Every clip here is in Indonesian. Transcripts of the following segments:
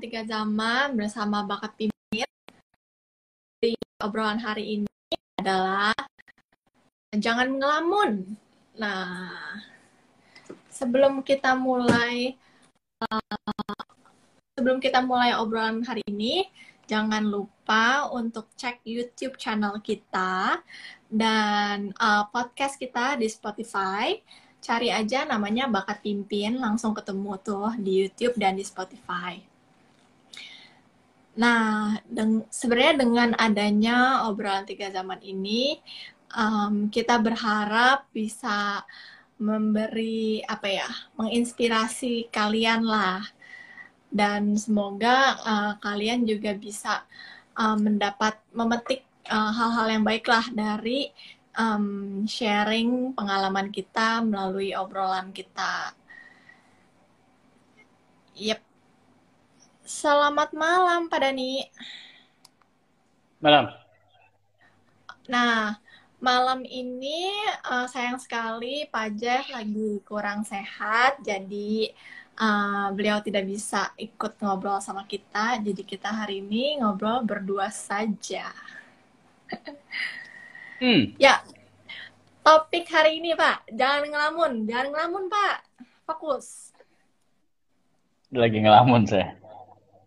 Tiga zaman bersama Bakat Pimpin. Di obrolan hari ini adalah jangan ngelamun. Nah, sebelum kita mulai uh, sebelum kita mulai obrolan hari ini, jangan lupa untuk cek YouTube channel kita dan uh, podcast kita di Spotify cari aja namanya Bakat Pimpin, langsung ketemu tuh di YouTube dan di Spotify. Nah, deng sebenarnya dengan adanya obrolan tiga zaman ini, um, kita berharap bisa memberi apa ya, menginspirasi kalian lah, dan semoga uh, kalian juga bisa uh, mendapat memetik uh, hal-hal uh, yang baiklah dari um, sharing pengalaman kita melalui obrolan kita. Yep. Selamat malam, Pak Dani. Malam. Nah, malam ini uh, sayang sekali Pak Jeff lagi kurang sehat, jadi uh, beliau tidak bisa ikut ngobrol sama kita. Jadi kita hari ini ngobrol berdua saja. Hmm. Ya, topik hari ini Pak, jangan ngelamun, jangan ngelamun Pak, fokus. Lagi ngelamun saya.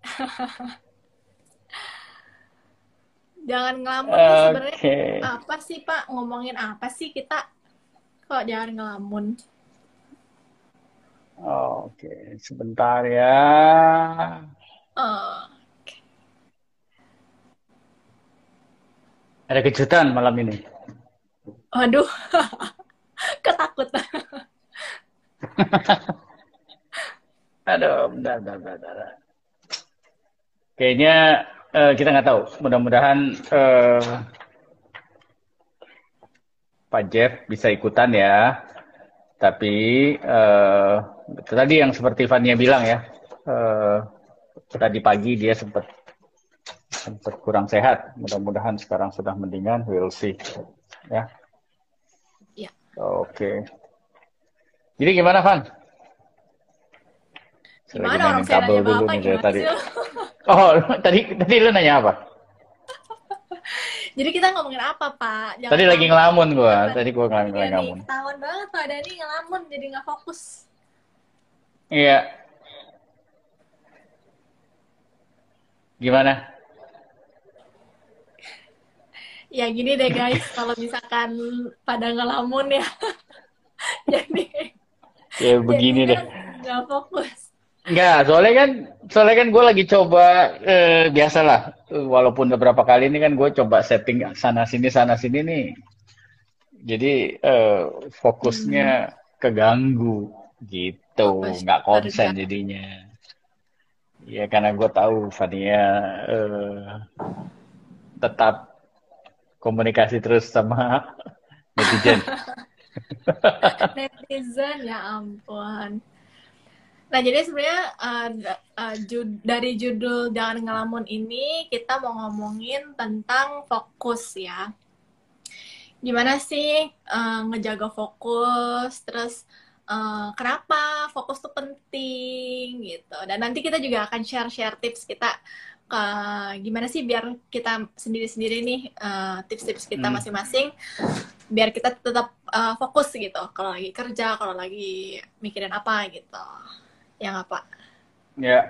jangan ngelamun okay. sebenarnya apa sih Pak, ngomongin apa sih kita kok jangan ngelamun? Oke, okay. sebentar ya. Oh. Ada kejutan malam ini. Waduh, ketakutan. Aduh, bentar, bentar, bentar. Kayaknya uh, kita nggak tahu. Mudah-mudahan uh, Pak Jeff bisa ikutan ya. Tapi uh, tadi yang seperti Fania bilang ya, uh, tadi pagi dia sempat sempat kurang sehat. Mudah-mudahan sekarang sudah mendingan. We'll see. Ya. Ya. Oke. Jadi gimana, Van? Gimana orang saya dulu nih dari tadi. Oh, tadi tadi lu nanya apa? Jadi kita ngomongin apa, Pak? Jangan tadi lagi ngelamun gua. Tadi gua ngelamun. Iya ngelamun. Ketahuan banget Pak Dani ngelamun jadi nggak fokus. Iya. Gimana? ya gini deh guys kalau misalkan pada ngelamun ya jadi ya begini deh nggak fokus Enggak, soalnya kan soalnya kan gue lagi coba eh, biasalah walaupun beberapa kali ini kan gue coba setting sana sini sana sini nih jadi eh, fokusnya hmm. keganggu gitu nggak konsen jadinya ya karena gue tahu Fania eh, tetap komunikasi terus sama netizen. netizen ya ampun. Nah jadi sebenarnya uh, uh, jud dari judul jangan ngelamun ini kita mau ngomongin tentang fokus ya. Gimana sih uh, ngejaga fokus, terus uh, kenapa fokus tuh penting gitu. Dan nanti kita juga akan share-share tips kita uh, gimana sih biar kita sendiri-sendiri nih uh, tips-tips kita hmm. masing-masing hmm. biar kita tetap uh, fokus gitu kalau lagi kerja kalau lagi mikirin apa gitu yang apa ya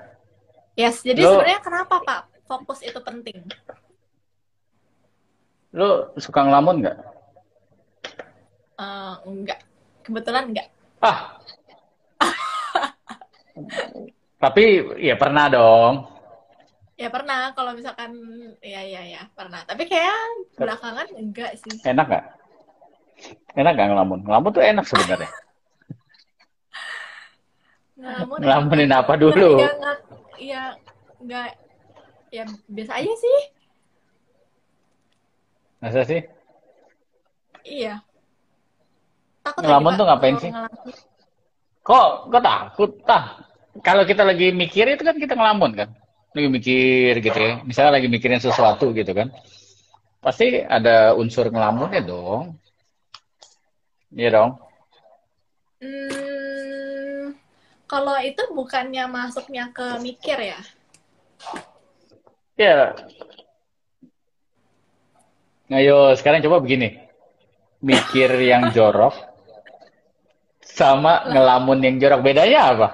yes jadi lo, sebenarnya kenapa pak fokus itu penting lo suka ngelamun nggak uh, enggak kebetulan enggak ah tapi ya pernah dong Ya pernah, kalau misalkan ya ya ya pernah. Tapi kayak belakangan enggak sih. Enak nggak? Enak nggak ngelamun? Ngelamun tuh enak sebenarnya. ngelamun Ngelamunin enak. apa dulu? Iya, enggak ya biasa aja sih. Masa sih? Iya. Takut ngelamun tuh ngapain sih? Ngelamun. Kok kok takut? Tah, kalau kita lagi mikir itu kan kita ngelamun kan? lagi mikir gitu ya misalnya lagi mikirin sesuatu gitu kan pasti ada unsur ngelamunnya dong iya dong hmm, kalau itu bukannya masuknya ke mikir ya? Ya. Ayo, sekarang coba begini. Mikir yang jorok sama ngelamun yang jorok. Bedanya apa?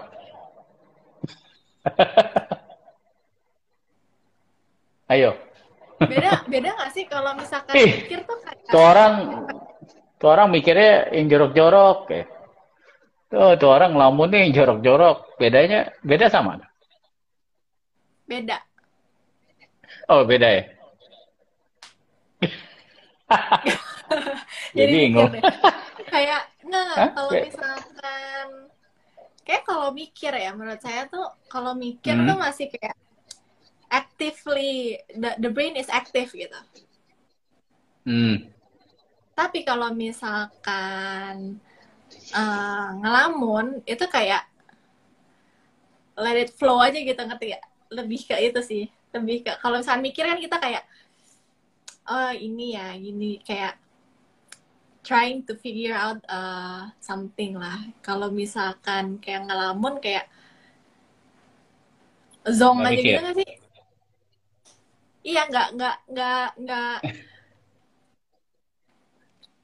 Ayo. Beda beda nggak sih kalau misalkan Ih, mikir tuh kayak Tuh orang, tuh orang mikirnya yang jorok-jorok. Ya. Tuh, tuh orang ngelamunnya yang jorok-jorok. Bedanya, beda sama? beda. Oh, beda ya? Jadi bingung. deh. Kayak Hah? kalau misalkan kayak kalau mikir ya menurut saya tuh kalau mikir Hmm. tuh masih kayak actively the, the brain is active gitu. Hmm. Tapi kalau misalkan eh, ngelamun itu kayak let it flow aja gitu ngerti ya? Lebih ke itu sih. Lebih ke kalau misalkan mikir kan kita kayak oh ini ya, gini kayak trying to figure out uh, something lah. Kalau misalkan kayak ngelamun kayak zong Nggak aja mikir. gitu nggak sih? Iya, nggak nggak nggak nggak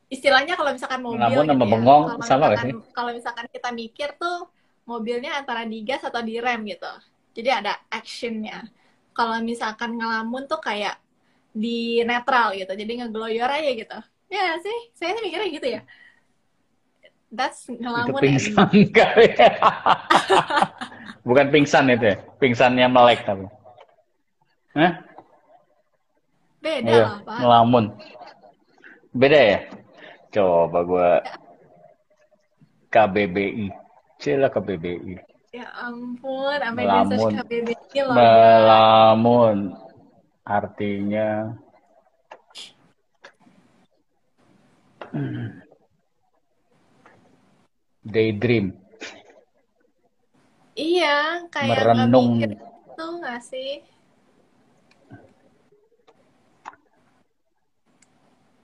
istilahnya kalau misalkan mobil Ngelamun gitu ya. bengong Kalau sama misalkan kalau misalkan kita mikir tuh mobilnya antara digas atau direm gitu. Jadi ada actionnya. Kalau misalkan ngelamun tuh kayak di netral gitu. Jadi ngegeloyor aja gitu. Ya sih, saya sih mikirnya gitu ya. That's Itu ngelamun ya. pingsan kali. Bukan pingsan itu ya? Pingsannya melek tapi. Hah? Beda Iya, lah, Pak. ngelamun. Beda ya? Coba gua KBBI. Cila KBBI. Ya ampun, Melamun. research KBBI loh. Melamun. Artinya daydream, Iya, kayak merenung. itu nggak sih?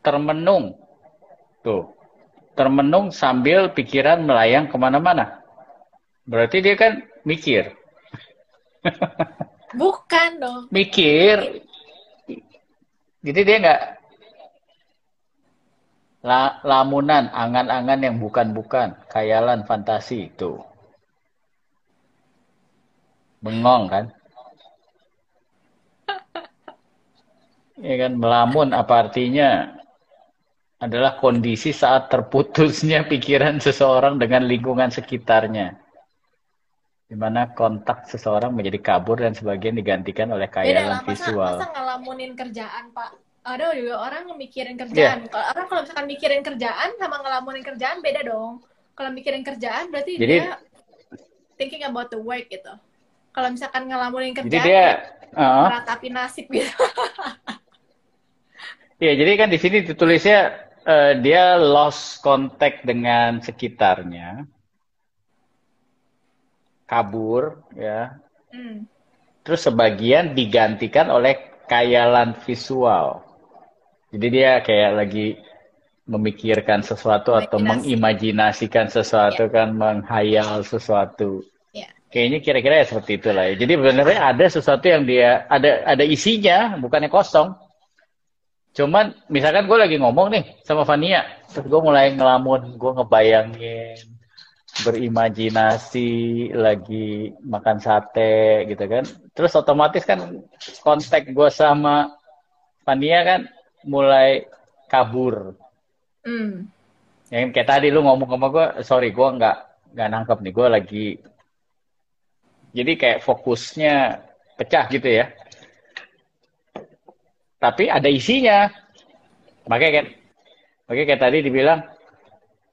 termenung. Tuh, termenung sambil pikiran melayang ke mana-mana. Berarti dia kan mikir. Bukan dong. Mikir. Jadi dia nggak la- lamunan, angan-angan yang bukan-bukan, khayalan, fantasi itu. Bengong kan? Ya kan, melamun apa artinya? Adalah kondisi saat terputusnya pikiran seseorang dengan lingkungan sekitarnya. Di mana kontak seseorang menjadi kabur dan sebagian digantikan oleh lah, khayalan masa, visual. masa ngelamunin kerjaan, Pak? Ada juga orang mikirin Iya. kerjaan. Kalau orang kalau misalkan mikirin kerjaan sama ngelamunin kerjaan beda dong. Kalau mikirin kerjaan berarti Jadi- dia thinking about the work gitu. Kalau misalkan ngelamunin Jadi kerjaan, dia, kayak uh, meratapi nasib gitu. ya jadi kan di sini ditulisnya eh, dia lost contact dengan sekitarnya, kabur, ya. Hmm. Terus sebagian digantikan oleh khayalan visual. Jadi dia kayak lagi memikirkan sesuatu atau Imajinasi. mengimajinasikan sesuatu kan, menghayal sesuatu. Ya. Kayaknya kira-kira ya seperti itulah ya. Jadi sebenarnya ada sesuatu yang dia ada ada isinya, bukannya kosong. Cuman misalkan gue lagi ngomong nih sama Fania, terus gue mulai ngelamun, gue ngebayangin, berimajinasi, lagi makan sate gitu kan. Terus otomatis kan kontak gue sama Fania kan mulai kabur. Hmm. Yang kayak tadi lu ngomong sama gue, sorry gue nggak nggak nangkep nih, gue lagi jadi kayak fokusnya pecah gitu ya. Tapi ada isinya. Makanya kayak, makanya kayak tadi dibilang,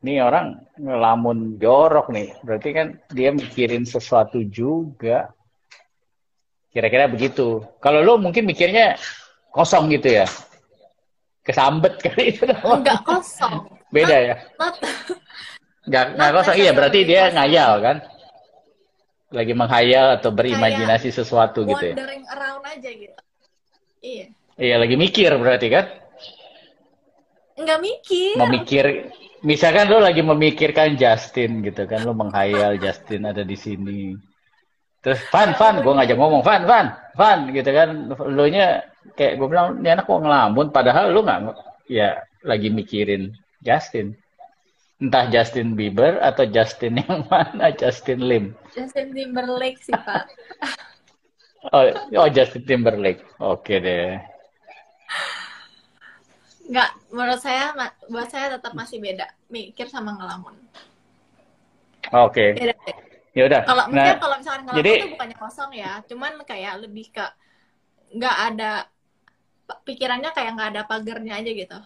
nih orang ngelamun jorok nih. Berarti kan dia mikirin sesuatu juga. Kira-kira begitu. Kalau lu mungkin mikirnya kosong gitu ya. Kesambet kali itu. Enggak kosong. Beda ya. Not, Nggak, nggak kosong. Iya, berarti dia ngayal kan. Lagi menghayal atau berimajinasi sesuatu gitu ya. wandering around aja gitu. Iya. Iya, lagi mikir berarti kan. Enggak mikir. Memikir, misalkan lo lagi memikirkan Justin gitu kan, lo menghayal Justin ada di sini. Terus Van, Van, gue ngajak ngomong, Van, Van, Van, gitu kan. Lo nya kayak gue bilang, ini anak kok ngelamun, padahal lo nggak, ya lagi mikirin Justin. Entah Justin Bieber atau Justin yang mana, Justin Lim. Justin Timberlake sih, Pak. oh, oh, Justin Timberlake. Oke deh. Enggak, menurut saya buat saya tetap masih beda mikir sama ngelamun. Oke. Okay. Ya udah. Kalau nah, kalau misalkan ngelamun jadi, itu bukannya kosong ya, cuman kayak lebih ke nggak ada pikirannya kayak nggak ada pagernya aja gitu.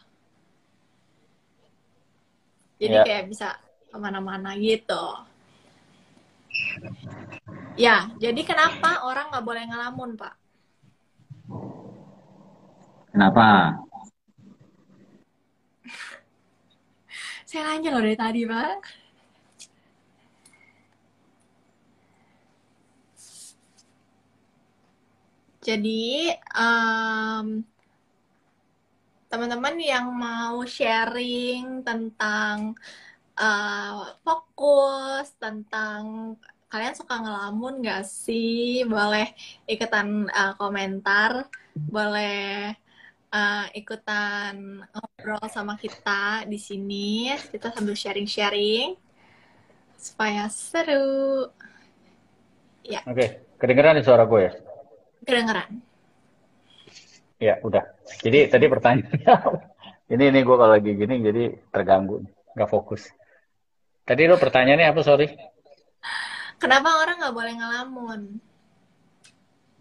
Jadi ya. kayak bisa ke mana-mana gitu. Ya, jadi kenapa orang nggak boleh ngelamun, Pak? Kenapa? Saya nanya loh dari tadi, Pak. Jadi, um, teman-teman yang mau sharing tentang uh, fokus, tentang kalian suka ngelamun gak sih? Boleh ikutan uh, komentar, boleh uh, ikutan ngobrol sama kita di sini. Kita sambil sharing-sharing supaya seru. Ya. Oke, okay. kedengeran nih suara gue ya? Kedengeran. Ya, udah. Jadi tadi pertanyaannya ini ini gue kalau lagi gini jadi terganggu, nggak fokus. Tadi lo pertanyaannya apa, sorry? Kenapa orang nggak boleh ngelamun?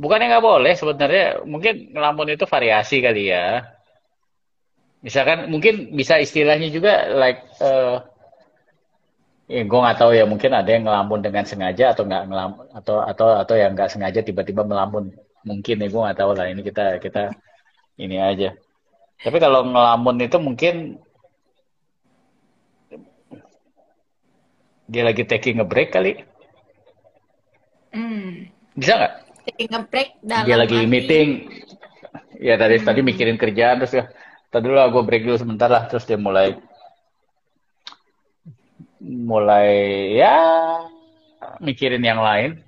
Bukannya nggak boleh sebenarnya, mungkin ngelamun itu variasi kali ya. Misalkan mungkin bisa istilahnya juga like uh, ya gue nggak tahu ya mungkin ada yang ngelamun dengan sengaja atau nggak ngelamun atau atau atau yang nggak sengaja tiba-tiba melamun mungkin ya gue nggak tahu lah ini kita kita ini aja tapi kalau ngelamun itu mungkin dia lagi taking a break kali hmm. bisa nggak taking a break dalam dia lagi meeting. Ya tadi hmm. tadi mikirin kerjaan terus ya tadi dulu gue break dulu sebentar lah. Terus dia mulai mulai ya mikirin yang lain.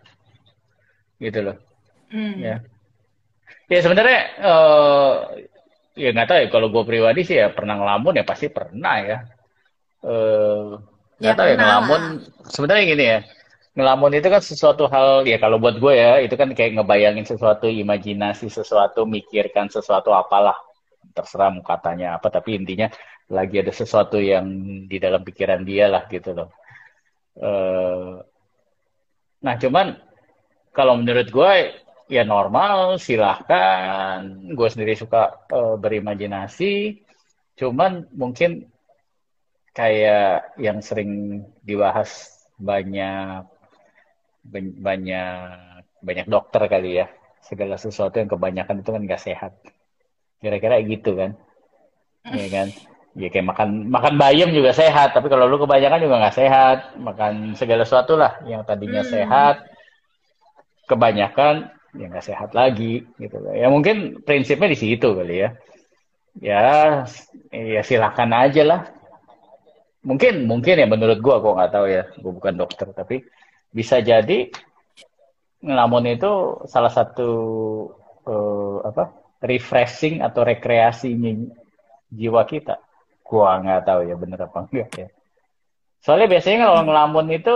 Gitu loh. Hmm. ya. Ya sebenarnya uh, ya nggak tahu ya kalau gue pribadi sih ya pernah ngelamun ya pasti pernah ya. Uh, nggak ya, tahu ya ngelamun sebenarnya gini ya ngelamun itu kan sesuatu hal ya kalau buat gue ya itu kan kayak ngebayangin sesuatu imajinasi sesuatu mikirkan sesuatu apalah. Terserah mau katanya apa tapi intinya lagi ada sesuatu yang di dalam pikiran dia lah gitu loh. Uh, nah cuman kalau menurut gue ya normal silahkan. Gue sendiri suka uh, berimajinasi. Cuman mungkin kayak yang sering dibahas banyak banyak banyak dokter kali ya. Segala sesuatu yang kebanyakan itu kan nggak sehat. Kira-kira gitu kan? Ya kan? Ya kayak makan makan bayam juga sehat tapi kalau lu kebanyakan juga nggak sehat. Makan segala sesuatu lah yang tadinya hmm. sehat kebanyakan ya nggak sehat lagi gitu ya mungkin prinsipnya di situ kali ya. Ya ya silakan aja lah. Mungkin mungkin ya menurut gua gua nggak tahu ya. Gua bukan dokter tapi bisa jadi ngelamun itu salah satu uh, apa refreshing atau rekreasinya jiwa kita. Gua nggak tahu ya bener apa enggak ya. Soalnya biasanya kalau ngelamun itu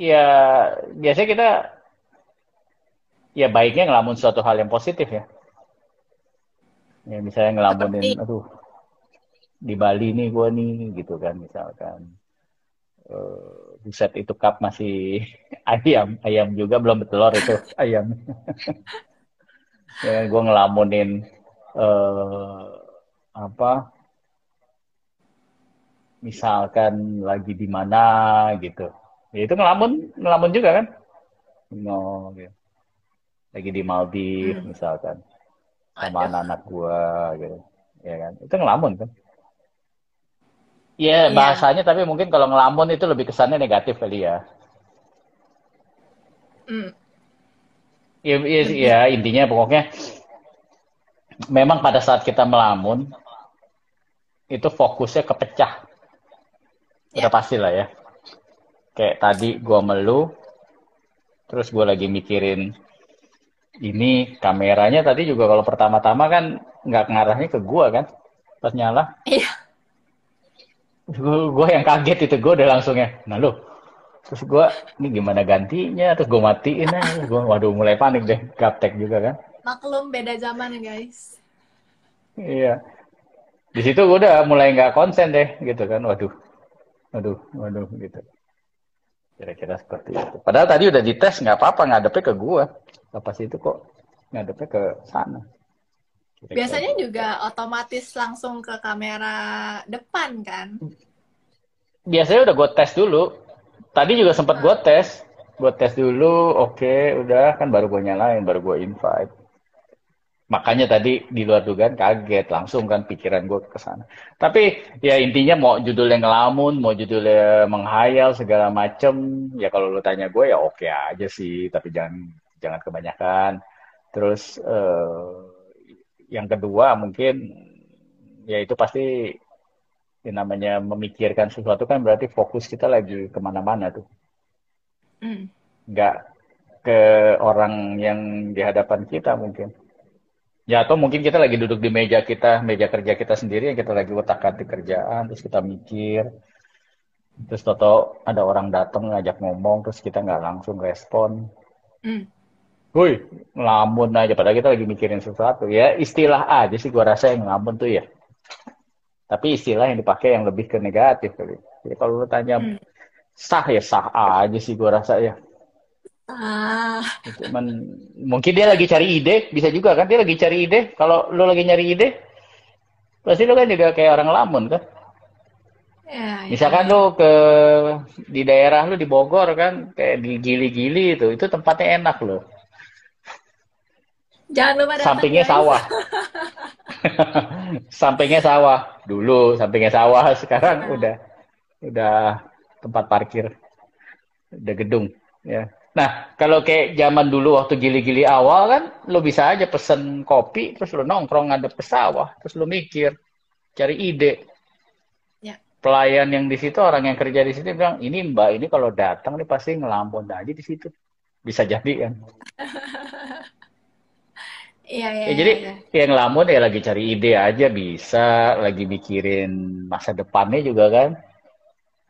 ya biasanya kita ya baiknya ngelamun suatu hal yang positif ya. Ya misalnya ngelamunin, aduh di Bali nih gue nih gitu kan misalkan uh, buset itu cup masih ayam ayam juga belum betelor itu ayam. Ya gue ngelamunin uh, apa misalkan lagi di mana gitu. Ya itu ngelamun ngelamun juga kan? No gitu. lagi di Maldives hmm. misalkan. Sama anak-anak gue gitu. Ya kan? Itu ngelamun kan Iya, yeah, bahasanya tapi mungkin kalau ngelamun itu lebih kesannya negatif kali ya. Mm. Ya, ya, ya, intinya pokoknya memang pada saat kita melamun itu fokusnya kepecah. Udah Ya. pasti lah ya. Kayak tadi gua melu, terus gua lagi mikirin ini kameranya tadi juga kalau pertama-tama kan nggak ngarahnya ke gua kan pas nyala. Iya. Gue yang kaget itu gue udah langsung ya. Nah lo, terus gue ini gimana gantinya? Terus gue matiin aja. Gue waduh mulai panik deh. Gaptek juga kan. Maklum beda zaman guys. Iya. Di situ gue udah mulai nggak konsen deh gitu kan. Waduh, waduh, waduh gitu. Kira-kira seperti itu. Padahal tadi udah dites nggak apa-apa ngadepnya ke gue. Pas itu kok ngadepnya ke sana. Biasanya juga otomatis langsung ke kamera depan kan? Biasanya udah gue tes dulu. Tadi juga sempat gue tes. Gue tes dulu, oke, udah kan baru gue nyalain, baru gue invite. Makanya tadi di luar dugaan kaget, langsung kan pikiran gue ke sana. Tapi ya intinya mau judulnya ngelamun, mau judulnya menghayal segala macem, ya kalau lu tanya gue ya oke aja sih, tapi jangan jangan kebanyakan. Terus eh, yang kedua mungkin ya itu pasti ya namanya memikirkan sesuatu kan berarti fokus kita lagi ke mana-mana tuh, Hmm. nggak ke orang yang di hadapan kita mungkin. Ya atau mungkin kita lagi duduk di meja kita, meja kerja kita sendiri yang kita lagi utak-atik kerjaan, terus kita mikir, terus toto ada orang datang ngajak ngomong, terus kita nggak langsung respon. Hmm. Woi, ngelamun aja, padahal kita lagi mikirin sesuatu. Ya istilah aja sih gua rasa yang ngelamun tuh ya. Tapi istilah yang dipakai yang lebih ke negatif kali. Ya kalau lu tanya Hmm. sah ya sah aja sih gua rasa ya. Ah, Cuman mungkin dia lagi cari ide, bisa juga kan dia lagi cari ide. Kalau lu lagi nyari ide, pasti lu kan juga kayak orang lamun kan. ya, ya, Misalkan ya. lu ke di daerah lu di Bogor kan, kayak di Gili-Gili itu, itu tempatnya enak loh. Jangan lupa datang Sampingnya guys. sawah. Sampingnya sawah. Dulu sampingnya sawah, sekarang Nah, udah udah tempat parkir, udah gedung ya. Nah, kalau kayak zaman dulu waktu gili-gili awal kan, lu bisa aja pesen kopi, terus lu nongkrong ngadep ke sawah, terus lu mikir, cari ide. ya. Pelayan yang di situ, orang yang kerja di situ bilang, ini mbak, ini kalau datang nih pasti ngelamun aja di situ. Bisa jadi kan. Iya, iya, Ya jadi iya. yang ngelamun ya lagi cari ide aja bisa, lagi mikirin masa depannya juga kan.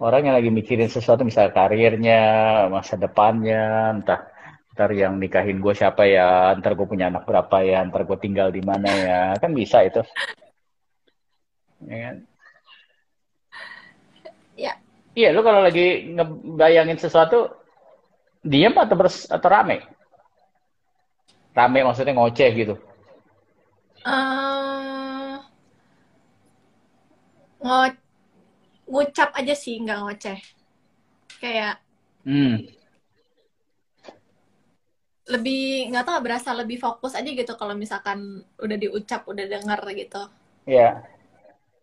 Orang yang lagi mikirin sesuatu misal karirnya, masa depannya, entah ntar yang nikahin gue siapa ya, ntar gue punya anak berapa ya, ntar gue tinggal di mana ya, kan bisa itu. Ya kan? Ya. Iya, lu kalau lagi ngebayangin sesuatu, diem atau bers atau rame? Rame maksudnya ngoceh gitu. Eh, ngo- ngucap aja sih, nggak ngoceh. Kayak Hmm. lebih nggak tahu berasa lebih fokus aja gitu kalau misalkan udah diucap, udah denger gitu. Iya.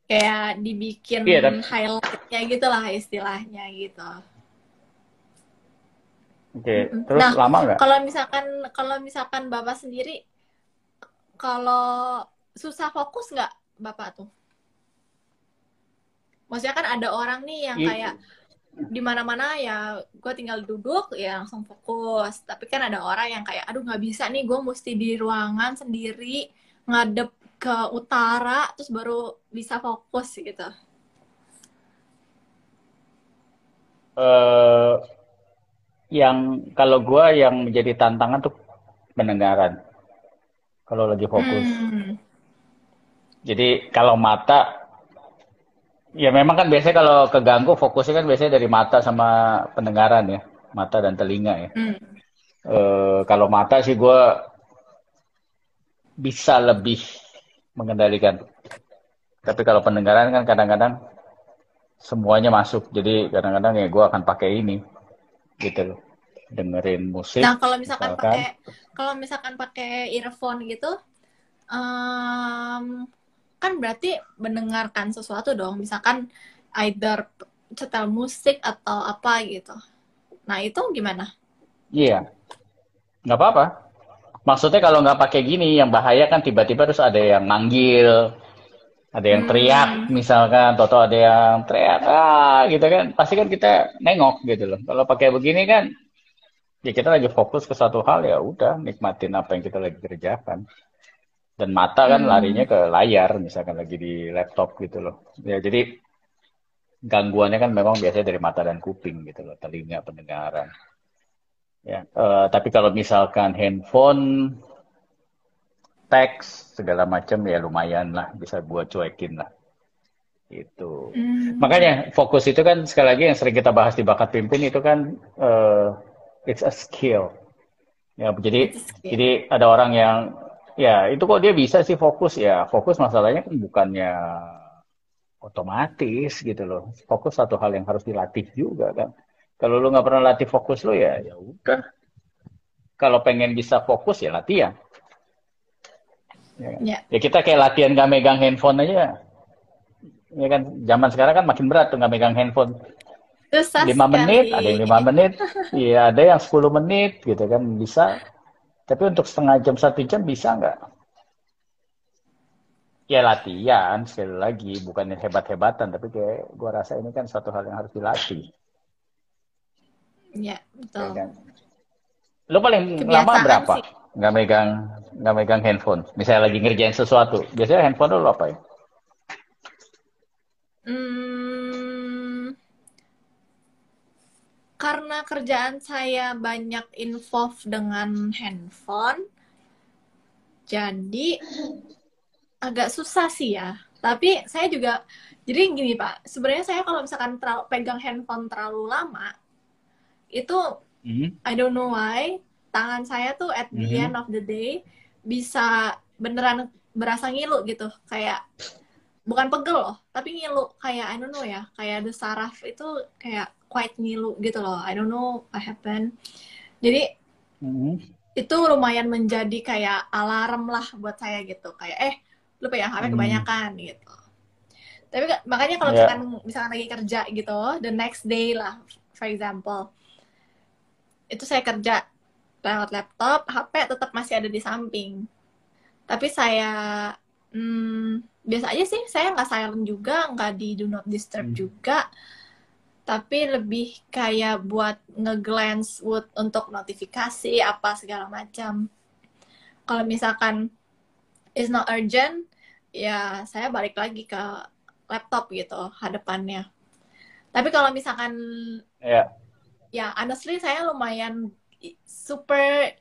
Kayak dibikin tapi highlightnya gitu lah istilahnya gitu. Oke. Mm-mm. Terus Nah, lama nggak? kalau misalkan kalau misalkan Bapak sendiri kalau susah fokus nggak Bapak tuh? Maksudnya kan ada orang nih yang kayak di mana-mana ya gue tinggal duduk ya langsung fokus. Tapi kan ada orang yang kayak aduh nggak bisa nih gue mesti di ruangan sendiri ngadep ke utara terus baru bisa fokus gitu. eh yang kalau gua yang menjadi tantangan tuh pendengaran kalau lagi fokus. Hmm. Jadi kalau mata, ya memang kan biasanya kalau keganggu fokusnya kan biasanya dari mata sama pendengaran ya, mata dan telinga ya. Hmm. Eh kalau mata sih gua bisa lebih mengendalikan. Tapi kalau pendengaran kan kadang-kadang semuanya masuk. Jadi kadang-kadang ya gue akan pakai ini gitu loh. Dengerin musik Nah, kalau misalkan misalkan. pakai kalau misalkan pakai earphone gitu, em, kan berarti mendengarkan sesuatu dong. Misalkan either setel musik atau apa gitu. Nah, itu gimana? Iya, nggak apa-apa. Maksudnya kalau nggak pakai gini, yang bahaya kan tiba-tiba terus ada yang manggil, ada yang teriak hmm. misalkan atau ada yang teriak ah gitu kan. Pasti kan kita nengok gitu loh. Kalau pakai begini kan ya kita lagi fokus ke satu hal ya udah nikmatin apa yang kita lagi kerjakan. Dan mata kan hmm. larinya ke layar misalkan lagi di laptop gitu loh. Ya jadi gangguannya kan memang biasanya dari mata dan kuping gitu loh telinga pendengaran. Ya uh, tapi kalau misalkan handphone teks segala macam ya lumayan lah bisa buat cuekin lah. Itu mm. makanya fokus itu kan sekali lagi yang sering kita bahas di bakat pimpin itu kan uh, it's a skill. Ya jadi jadi ada orang yang ya itu kok dia bisa sih fokus? Ya fokus masalahnya kan bukannya otomatis gitu loh. Fokus satu hal yang harus dilatih juga kan. Kalau lu nggak pernah latih fokus lu ya ya udah. Kalau pengen bisa fokus ya latihan Ya, kan? ya. ya kita kayak latihan gak megang handphone aja. Ya kan, zaman sekarang kan makin berat tuh gak megang handphone. Susah 5 sekali. menit, ada yang 5 menit, iya ada yang 10 menit gitu kan bisa. Tapi untuk setengah jam, satu jam bisa nggak? Ya latihan sekali lagi, bukan hebat-hebatan, tapi kayak gue rasa ini kan satu hal yang harus dilatih. Ya, betul. Ya kan? Lo paling Kebiasaan lama berapa? Sih nggak megang nggak megang handphone. Misalnya lagi ngerjain sesuatu biasanya handphone lo apa ya? Hmm, karena kerjaan saya banyak involve dengan handphone jadi agak susah sih ya. Tapi saya juga jadi gini pak. Sebenarnya saya kalau misalkan terlalu, pegang handphone terlalu lama itu mm. I don't know why tangan saya tuh at the mm-hmm. end of the day bisa beneran berasa ngilu gitu kayak bukan pegel loh tapi ngilu kayak I don't know ya kayak the saraf itu kayak quite ngilu gitu loh I don't know what happened jadi mm-hmm. itu lumayan menjadi kayak alarm lah buat saya gitu kayak eh lu pegang HP mm-hmm. kebanyakan gitu tapi makanya kalau yeah. misalkan misalkan lagi kerja gitu the next day lah for example itu saya kerja lewat laptop, HP tetap masih ada di samping. Tapi saya hmm, biasa aja sih, saya nggak silent juga, nggak di do not disturb hmm. juga. Tapi lebih kayak buat nge-glance untuk notifikasi apa segala macam. Kalau misalkan is not urgent, ya saya balik lagi ke laptop gitu hadapannya. Tapi kalau misalkan yeah. ya honestly saya lumayan super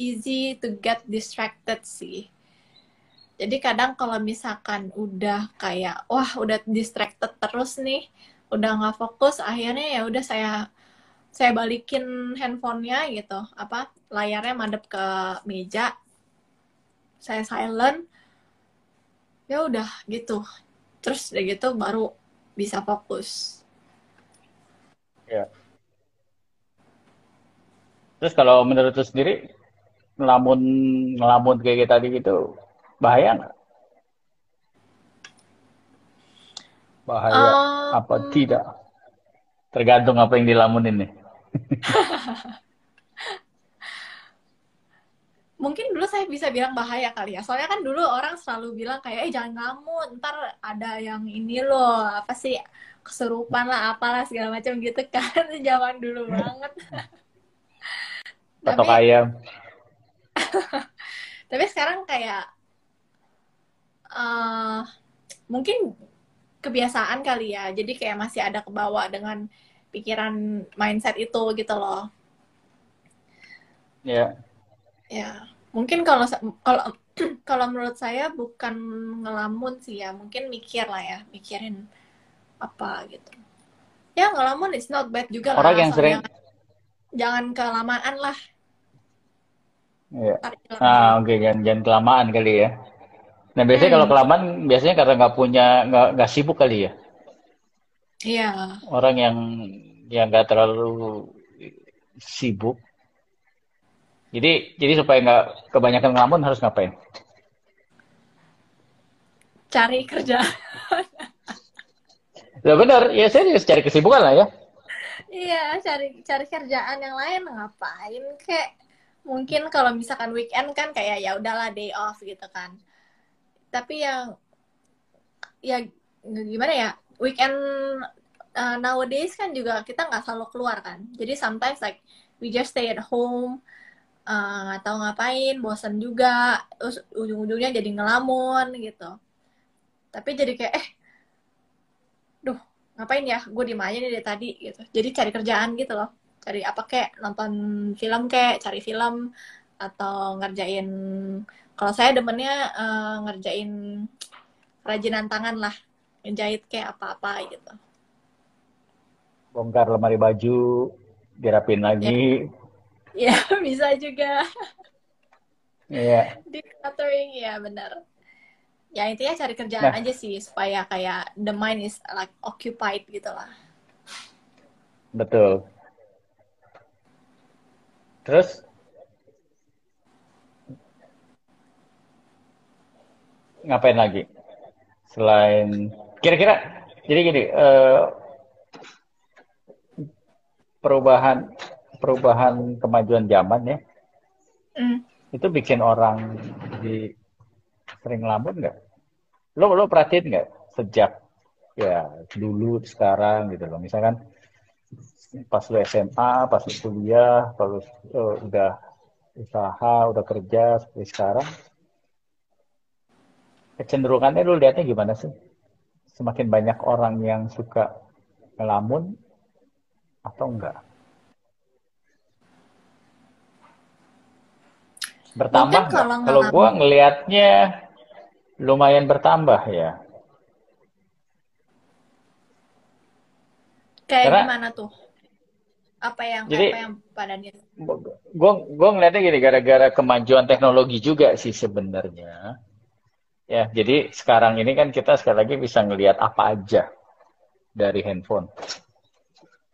easy to get distracted sih. Jadi kadang kalau misalkan udah kayak wah udah distracted terus nih, udah nggak fokus, akhirnya ya udah saya saya balikin handphonenya gitu, apa layarnya madep ke meja, saya silent, ya udah gitu. Terus udah gitu baru bisa fokus. Ya. Terus kalau menurut lu sendiri ngelamun ngelamun kayak tadi gitu bahaya nggak? Bahaya um, apa tidak? Tergantung apa yang dilamunin nih. Mungkin dulu saya bisa bilang bahaya kali ya. Soalnya kan dulu orang selalu bilang kayak, eh jangan ngelamun, ntar ada yang ini loh, apa sih, kesurupan lah, apalah segala macam gitu kan. Zaman dulu banget. tapi, ayam. Tapi sekarang kayak uh, mungkin kebiasaan kali ya. Jadi kayak masih ada kebawa dengan pikiran mindset itu gitu loh. Ya. Yeah. ya mungkin kalau kalau kalau menurut saya bukan ngelamun sih ya. Mungkin mikir lah ya mikirin apa gitu. Ya ngelamun it's not bad juga orang lah, yang sering jangan kelamaan lah. Iya. Ah, oke, okay. jangan, jangan kelamaan kali ya. Nah, biasanya hmm. kalau kelamaan biasanya karena nggak punya nggak nggak sibuk kali ya. Iya. Orang yang yang nggak terlalu sibuk. Jadi jadi supaya nggak kebanyakan ngelamun harus ngapain? Cari kerja. Ya benar, ya saya cari kesibukan lah ya iya cari cari kerjaan yang lain ngapain kayak mungkin kalau misalkan weekend kan kayak ya udahlah day off gitu kan. Tapi yang ya gimana ya weekend uh, nowadays kan juga kita nggak selalu keluar kan. Jadi sometimes like we just stay at home uh, nggak uh, tahu ngapain bosan juga ujung-ujungnya jadi ngelamun gitu. Tapi jadi kayak eh ngapain ya? Gue di aja nih dari tadi gitu. Jadi cari kerjaan gitu loh. Cari apa kek? Nonton film kek? Cari film. Atau ngerjain kalau saya demennya uh, ngerjain kerajinan tangan lah. Ngejahit kayak apa-apa gitu. Bongkar lemari baju dirapin lagi. Ya, ya bisa juga. Iya. Yeah. Decluttering ya benar. Ya intinya cari kerjaan nah. aja sih supaya kayak the mind is like occupied gitu lah. Betul. Terus ngapain lagi selain kira-kira jadi gini uh, perubahan perubahan kemajuan zaman ya mm. itu bikin orang di sering lamun nggak? Lo lo perhatiin nggak sejak ya dulu sekarang gitu loh. Misalkan pas lo SMA pas lo kuliah pas lo uh, udah usaha udah kerja seperti sekarang kecenderungannya lo lihatnya gimana sih? Semakin banyak orang yang suka ngelamun atau enggak? Bertambah kalau, kalau gue ngelihatnya lumayan bertambah ya. Kayak Karena, gimana tuh? Apa yang jadi, apa yang pada Gue gue ngeliatnya gini gara-gara kemajuan teknologi juga sih sebenarnya. Ya, jadi sekarang ini kan kita sekali lagi bisa ngelihat apa aja dari handphone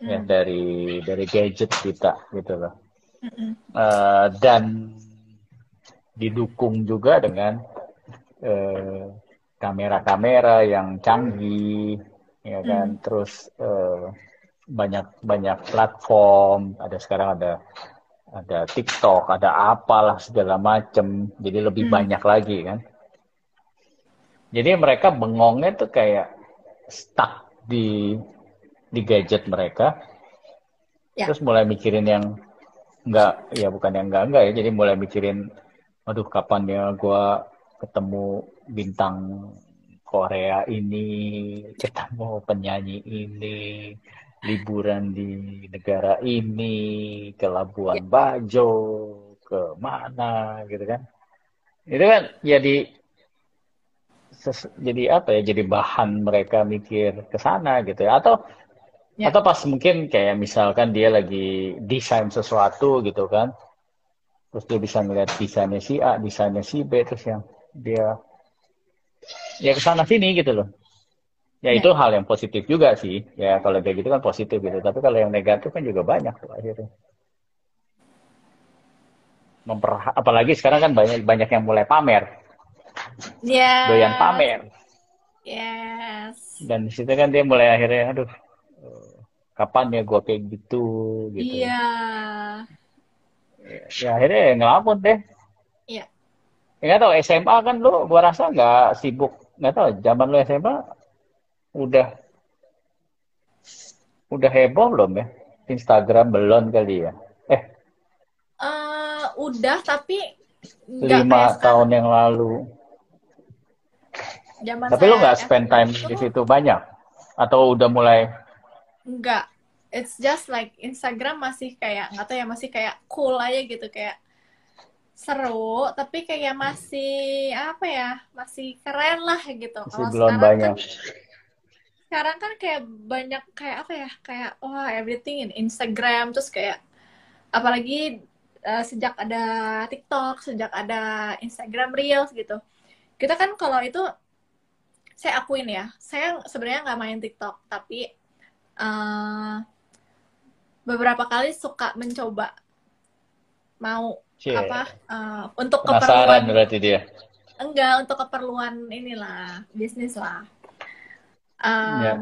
mm. ya dari dari gadget kita gitu loh mm uh, dan didukung juga dengan eh, kamera-kamera yang canggih ya kan mm. terus uh, banyak banyak platform ada sekarang ada ada TikTok ada apalah segala macem jadi lebih mm. banyak lagi kan jadi mereka bengongnya tuh kayak stuck di di gadget mereka ya. terus mulai mikirin yang enggak ya bukan yang enggak enggak ya jadi mulai mikirin aduh kapan ya gue ketemu bintang Korea ini ketemu penyanyi ini liburan di negara ini ke Labuan ya. Bajo ke mana gitu kan itu kan jadi jadi apa ya jadi bahan mereka mikir ke sana gitu ya atau Ya. Atau pas mungkin kayak misalkan dia lagi desain sesuatu gitu kan. Terus dia bisa ngeliat desainnya si A, desainnya si B, terus yang dia ya ke sana sini gitu loh. Ya, ya itu hal yang positif juga sih. Ya kalau kayak gitu kan positif gitu. Tapi kalau yang negatif kan juga banyak tuh akhirnya. Memper, apalagi sekarang kan banyak banyak yang mulai pamer. Yeah. Doyan pamer. Yes. Dan di situ kan dia mulai akhirnya aduh kapan ya gue kayak gitu gitu iya ya akhirnya ya ngelamun deh iya ya, nggak tahu SMA kan lu gua rasa nggak sibuk nggak tahu zaman lu SMA udah udah heboh belum ya? Instagram belum kali ya? Eh. Uh, udah tapi lima tahun yang lalu. Zaman tapi lu nggak spend time di situ banyak? Atau udah mulai? Enggak. It's just like Instagram masih kayak nggak tahu ya masih kayak cool aja gitu kayak seru tapi kayak masih apa ya masih keren lah gitu kalau sekarang banyak. kan sekarang kan kayak banyak kayak apa ya kayak wah oh, everything in Instagram terus kayak apalagi uh, sejak ada TikTok sejak ada Instagram Reels gitu kita kan kalau itu saya akuin ya saya sebenarnya nggak main TikTok tapi uh, beberapa kali suka mencoba mau Cie. apa uh, untuk Penasaran keperluan berarti dia? Enggak untuk keperluan inilah bisnis lah. Um, yeah.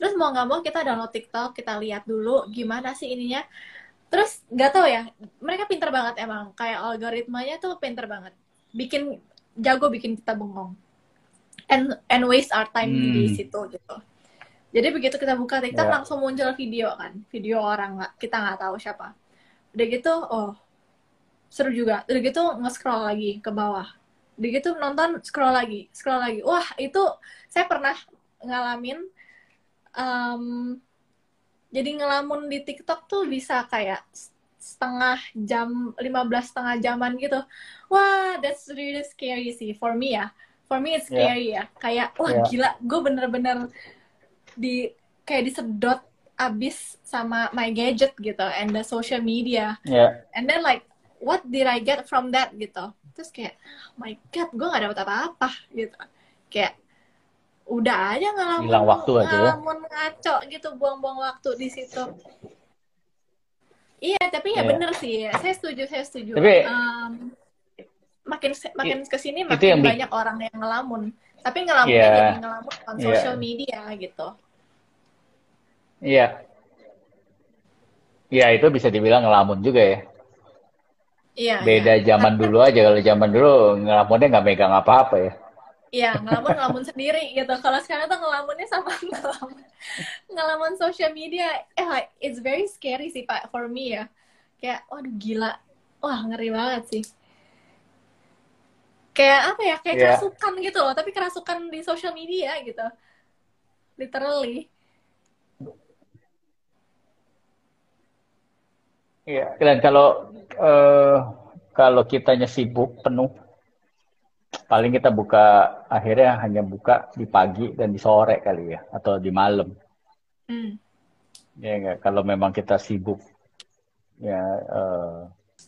terus mau nggak mau kita download TikTok kita lihat dulu gimana sih ininya. Terus nggak tahu ya mereka pinter banget emang. Kayak algoritmanya tuh pinter banget. Bikin jago bikin kita bengong. And and waste our time Hmm. di situ gitu. Jadi begitu kita buka TikTok Ya. langsung muncul video kan. Video orang nggak kita nggak tahu siapa. Udah gitu oh seru juga. Udah gitu nge-scroll lagi ke bawah. Udah gitu nonton scroll lagi scroll lagi. Wah itu saya pernah ngalamin em, jadi ngelamun di TikTok tuh bisa kayak setengah jam 15 setengah jaman gitu. Wah that's really scary sih. For me ya. For me it's Ya. scary ya. Kayak wah Ya. gila gue bener-bener di kayak disedot abis sama my gadget gitu and the social media. Ya, and then like what did I get from that gitu terus kayak oh my god gue gak dapet apa-apa gitu kayak udah aja ngelamun Hilang waktu aja ya. ngelamun ngaco gitu buang-buang waktu di situ iya tapi ya Iya. bener sih saya setuju saya setuju Tapi- Em, makin makin ke sini makin yang banyak orang yang ngelamun tapi ngelamunnya Iya. jadi ngelamun on Iya. social media gitu iya. Iya, itu bisa dibilang ngelamun juga ya. Iya Beda iya. zaman dulu aja. Kalau zaman dulu ngelamunnya nggak megang apa-apa ya. Iya, ngelamun ngelamun sendiri gitu. Kalau sekarang tuh ngelamunnya sama ngelamun ngelamun social media. Eh, it's very scary sih Pak for me ya. Kayak, waduh gila. Wah, ngeri banget sih. Kayak apa ya? Kayak Iya. kerasukan gitu loh, tapi kerasukan di social media gitu. Literally. Iya. Dan kalau eh, kalau kitanya sibuk penuh, paling kita buka akhirnya hanya buka di pagi dan di sore kali ya, atau di malam. Hmm. Ya nggak. Kalau memang kita sibuk, ya eh,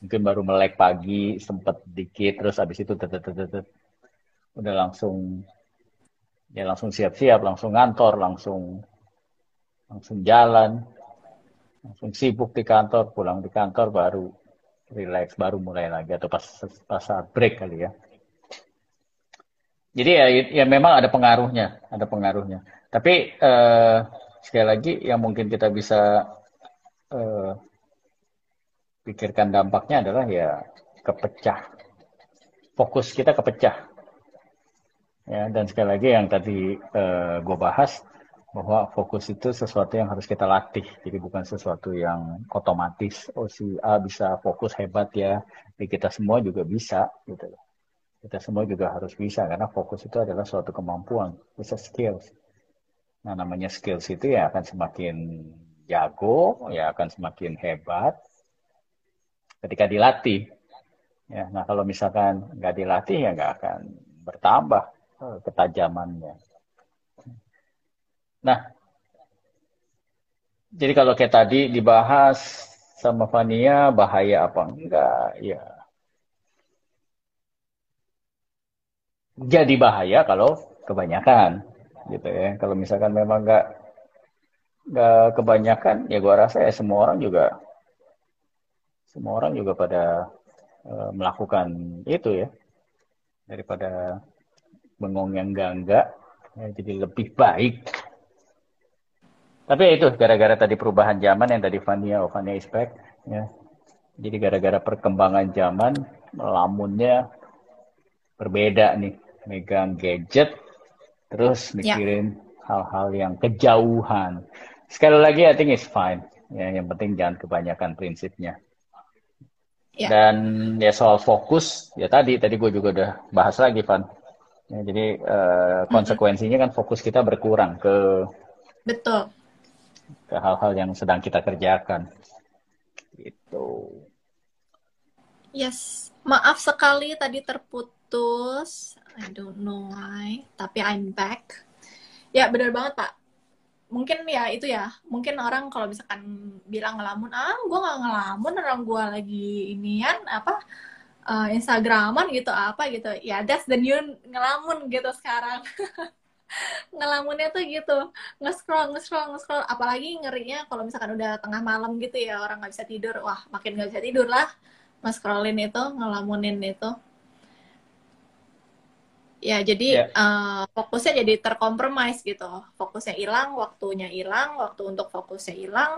mungkin baru melek pagi, sempet dikit, terus habis itu tet, tet, tet, tet, udah langsung ya langsung siap-siap, langsung ngantor, langsung langsung jalan, langsung sibuk di kantor, pulang di kantor baru relax, baru mulai lagi atau pas pas saat break kali ya. Jadi ya, ya memang ada pengaruhnya, ada pengaruhnya. Tapi eh, sekali lagi yang mungkin kita bisa eh, pikirkan dampaknya adalah ya kepecah, fokus kita kepecah. Ya, dan sekali lagi yang tadi eh, gue bahas bahwa fokus itu sesuatu yang harus kita latih, jadi bukan sesuatu yang otomatis. Oh si A bisa fokus hebat ya, ya kita semua juga bisa gitu. Kita semua juga harus bisa karena fokus itu adalah suatu kemampuan, bisa skills. Nah namanya skills itu ya akan semakin jago, ya akan semakin hebat ketika dilatih. Ya, nah kalau misalkan nggak dilatih ya nggak akan bertambah eh, ketajamannya. Nah, jadi kalau kayak tadi dibahas sama Fania bahaya apa enggak? Ya, jadi bahaya kalau kebanyakan, gitu ya. Kalau misalkan memang nggak nggak kebanyakan, ya gua rasa ya semua orang juga semua orang juga pada eh, melakukan itu ya daripada bengong yang enggak enggak ya, jadi lebih baik tapi ya itu gara-gara tadi perubahan zaman yang tadi Fania oh Fania is back ya. Jadi gara-gara perkembangan zaman lamunnya berbeda nih. Megang gadget terus Ya. mikirin hal-hal yang kejauhan. Sekali lagi I think it's fine. Ya yang penting jangan kebanyakan prinsipnya. Ya. dan ya soal fokus ya tadi tadi gue juga udah bahas lagi Van. Ya, jadi eh, konsekuensinya kan fokus kita berkurang ke Betul. Ke hal-hal yang sedang kita kerjakan gitu Yes. Maaf sekali tadi terputus. I don't know why. Tapi I'm back. Ya, benar banget, Pak. Mungkin ya itu ya. Mungkin orang kalau misalkan bilang ngelamun, ah, gue nggak ngelamun, orang gue lagi inian, apa, eh, Instagraman gitu, apa gitu. Ya, that's the new ngelamun gitu sekarang. Ngelamunnya tuh gitu. Nge-scroll, nge-scroll, nge-scroll. Apalagi ngerinya kalau misalkan udah tengah malam gitu ya, orang nggak bisa tidur. Wah, makin nggak bisa tidur lah nge-scrollin itu, ngelamunin itu. Ya, jadi Ya. eh, fokusnya jadi terkompromis gitu. Fokusnya hilang, waktunya hilang, waktu untuk fokusnya hilang,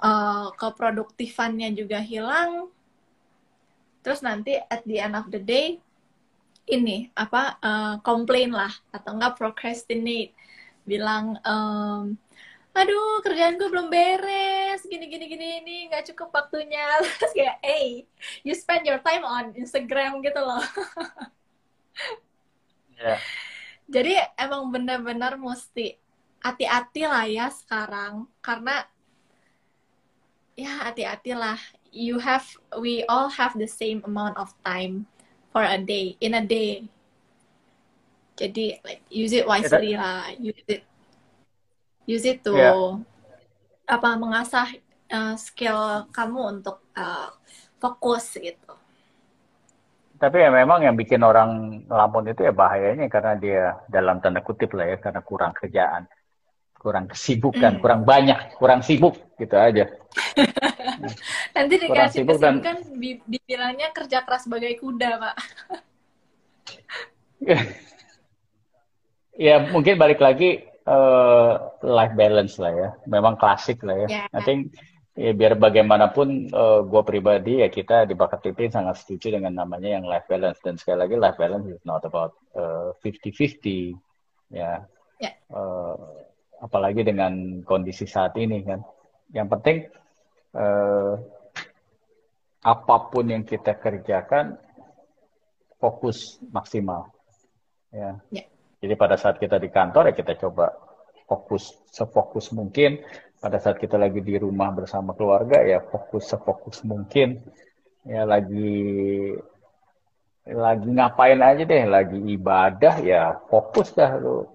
eh, keproduktifannya juga hilang. Terus nanti at the end of the day, ini apa uh, komplain lah atau enggak procrastinate. Bilang um, aduh kerjaan gue belum beres gini gini gini ini nggak cukup waktunya. Terus kayak hey you spend your time on Instagram gitu loh. Yeah. jadi emang benar-benar mesti hati-hati lah ya sekarang karena ya hati-hati lah. You have we all have the same amount of time for a day in a day jadi like use it wisely lah use it use it to yeah. apa mengasah uh, skill kamu untuk uh, fokus gitu. Tapi ya memang yang bikin orang lamun itu ya bahayanya karena dia dalam tanda kutip lah ya karena kurang kerjaan, kurang kesibukan, mm. kurang banyak, kurang sibuk gitu aja. Nanti dikasih kesibukan dan... dibilangnya kerja keras sebagai kuda, Pak. ya mungkin balik lagi uh, life balance lah ya. Memang klasik lah ya. Yeah. I think ya biar bagaimanapun uh, eh, gue pribadi ya kita di Bakat TV sangat setuju dengan namanya yang life balance dan sekali lagi life balance is not about uh, 50-50 ya. Yeah. Uh, apalagi dengan kondisi saat ini kan. Yang penting uh, apa pun yang kita kerjakan fokus maksimal ya. Yeah. Jadi pada saat kita di kantor ya kita coba fokus sefokus mungkin. Pada saat kita lagi di rumah bersama keluarga ya fokus sefokus mungkin. Ya lagi lagi ngapain aja deh, lagi ibadah ya fokus dah lu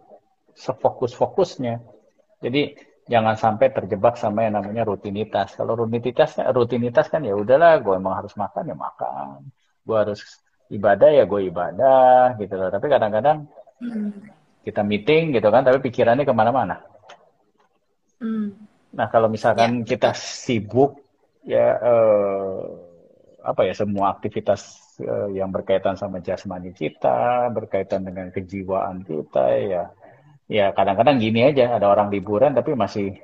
sefokus fokusnya. Jadi jangan sampai terjebak sama yang namanya rutinitas. Kalau rutinitas rutinitas kan ya udahlah, gue emang harus makan ya makan, gue harus ibadah ya gue ibadah gitu loh. Tapi kadang-kadang Hmm. Kita meeting gitu kan, tapi pikirannya ke mana-mana. Hmm. Nah kalau misalkan ya. kita sibuk ya eh, apa ya semua aktivitas eh, yang berkaitan sama jasmani kita, berkaitan dengan kejiwaan kita ya ya kadang-kadang gini aja ada orang liburan tapi masih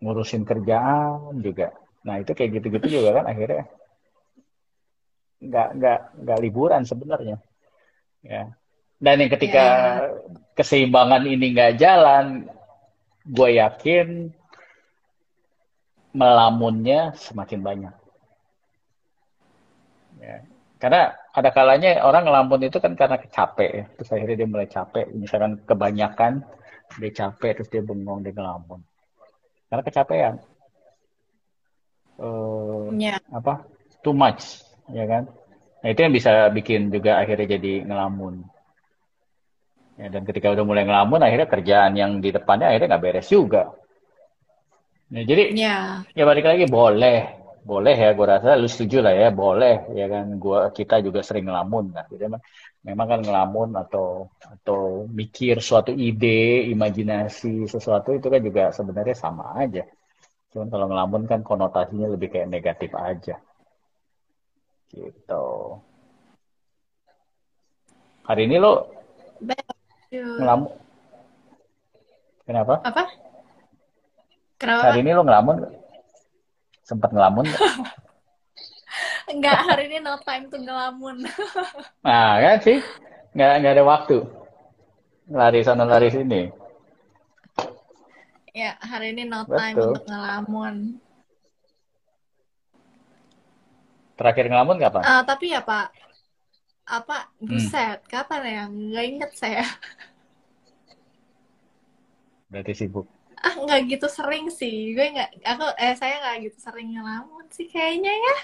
ngurusin kerjaan juga. Nah itu kayak gitu-gitu juga kan akhirnya nggak nggak nggak liburan sebenarnya. Ya dan yang ketika yeah. keseimbangan ini nggak jalan, gue yakin melamunnya semakin banyak. Ya. Karena ada kalanya orang ngelamun itu kan karena capek ya. Terus akhirnya dia mulai capek. Misalkan kebanyakan dia capek terus dia bengong dia ngelamun. Karena kecapean. Uh, yeah. Apa? Too much, ya kan? Nah itu yang bisa bikin juga akhirnya jadi ngelamun. Ya, dan ketika udah mulai ngelamun, akhirnya kerjaan yang di depannya akhirnya nggak beres juga. Nah, jadi ya. ya balik lagi boleh, boleh ya, gue rasa lu setuju lah ya, boleh ya kan, gua kita juga sering ngelamun kan. Jadi memang, memang kan ngelamun atau atau mikir suatu ide, imajinasi sesuatu itu kan juga sebenarnya sama aja. Cuman kalau ngelamun kan konotasinya lebih kayak negatif aja. Gitu. Hari ini lo Ngelamun. Kenapa? Apa? Kenapa? Hari ini lo ngelamun? Sempat ngelamun Enggak, hari ini no time to ngelamun. nah, kan sih? Enggak, enggak ada waktu. Lari sana lari sini. Ya, hari ini no Betul. time untuk ngelamun. Terakhir ngelamun kapan? Uh, tapi ya Pak, apa buset hmm. kapan ya nggak inget saya berarti sibuk ah nggak gitu sering sih gue nggak aku eh saya nggak gitu sering ngelamun sih kayaknya ya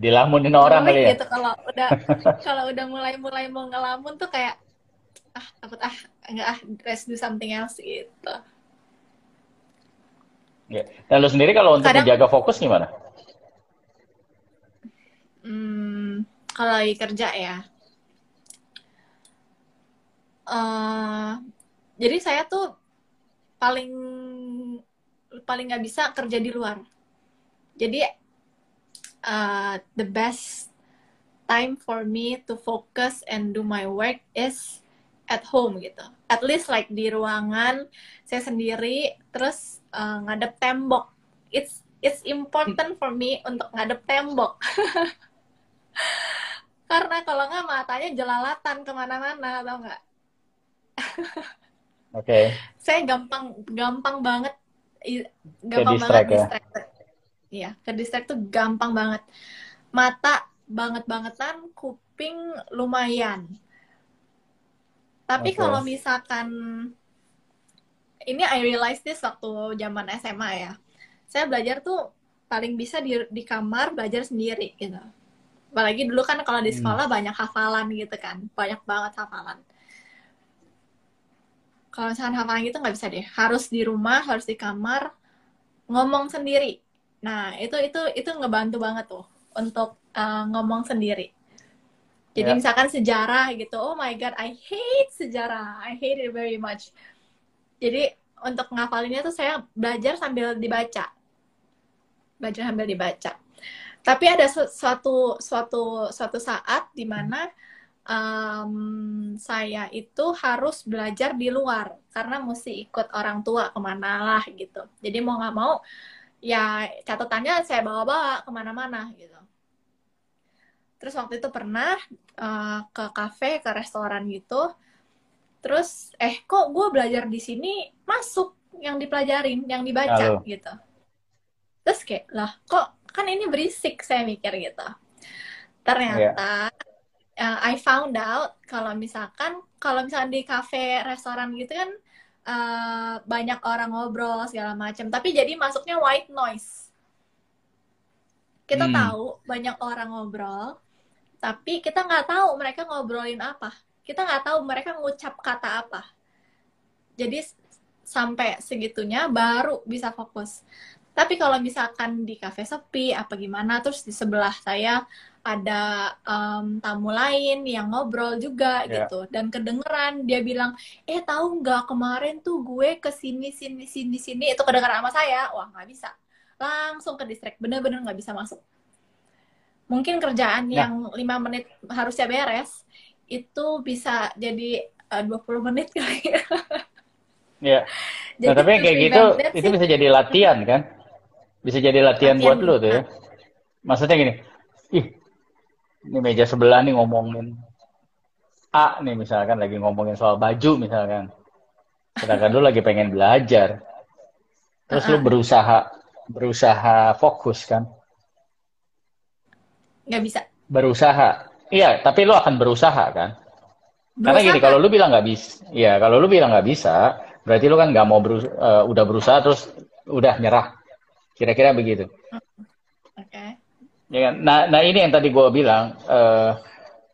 dilamunin orang kali ya gitu kalau udah kalau udah mulai mulai mau ngelamun tuh kayak ah takut ah nggak ah let's do something else gitu ya. Dan lu sendiri kalau untuk Kadang, menjaga fokus gimana? Hmm, kalau lagi kerja ya. Uh, jadi saya tuh paling paling nggak bisa kerja di luar. Jadi uh, the best time for me to focus and do my work is at home gitu. At least like di ruangan saya sendiri, terus uh, ngadep tembok. It's it's important for me untuk ngadep tembok. karena kalau nggak matanya jelalatan ke mana-mana atau nggak oke okay. saya gampang gampang banget gampang ke banget ya? distract iya ke distract tuh gampang banget mata banget bangetan kuping lumayan tapi okay. kalau misalkan ini I realize this waktu zaman SMA ya saya belajar tuh paling bisa di di kamar belajar sendiri gitu apalagi dulu kan kalau di hmm. sekolah hmm. banyak hafalan gitu kan banyak banget hafalan kalau misalkan hafalan gitu nggak bisa deh. Harus di rumah harus di kamar ngomong sendiri. Nah itu itu itu ngebantu banget tuh untuk uh, ngomong sendiri. Jadi yeah. misalkan sejarah gitu oh my god I hate sejarah. I hate it very much. Jadi untuk ngafalinnya tuh saya belajar sambil dibaca. Belajar sambil dibaca. Tapi ada suatu suatu suatu saat di mana um, saya itu harus belajar di luar karena mesti ikut orang tua ke mana lah gitu. Jadi mau nggak mau ya catatannya saya bawa-bawa ke mana-mana gitu. Terus waktu itu pernah uh, ke kafe ke restoran gitu. Terus eh kok gue belajar di sini? Masuk yang dipelajarin yang dibaca Halo. gitu. Terus kayak lah kok kan ini berisik saya mikir gitu. Ternyata yeah. Uh, I found out kalau misalkan kalau misalkan di cafe restoran gitu kan uh, banyak orang ngobrol segala macam tapi jadi masuknya white noise. Kita hmm. tahu banyak orang ngobrol tapi kita nggak tahu mereka ngobrolin apa. Kita nggak tahu mereka ngucap kata apa. Jadi sampai segitunya baru bisa fokus. Tapi kalau misalkan di kafe sepi apa gimana terus di sebelah saya ada um, tamu lain yang ngobrol juga yeah. gitu dan kedengeran dia bilang eh tahu nggak kemarin tuh gue ke sini sini sini sini itu kedengeran sama saya wah nggak bisa langsung ke distrik bener-bener nggak bisa masuk mungkin kerjaan nah. yang lima menit harusnya beres itu bisa jadi uh, 20 menit kali ya. Iya. Nah, tapi kayak gitu itu bisa jadi latihan kan? Bisa jadi latihan, latihan buat lu tuh ya. Maksudnya gini, ih, ini meja sebelah nih ngomongin A nih misalkan lagi ngomongin soal baju misalkan. Sedangkan lu lagi pengen belajar. Terus lu berusaha berusaha fokus kan? Nggak bisa. Berusaha. Iya, tapi lu akan berusaha kan? Berusaha. Karena gini, kalau lu bilang nggak bisa, ya kalau lu bilang nggak bisa, berarti lu kan nggak mau berus uh, udah berusaha terus udah nyerah Kira-kira begitu. Ya, kan? nah, nah ini yang tadi gue bilang, uh,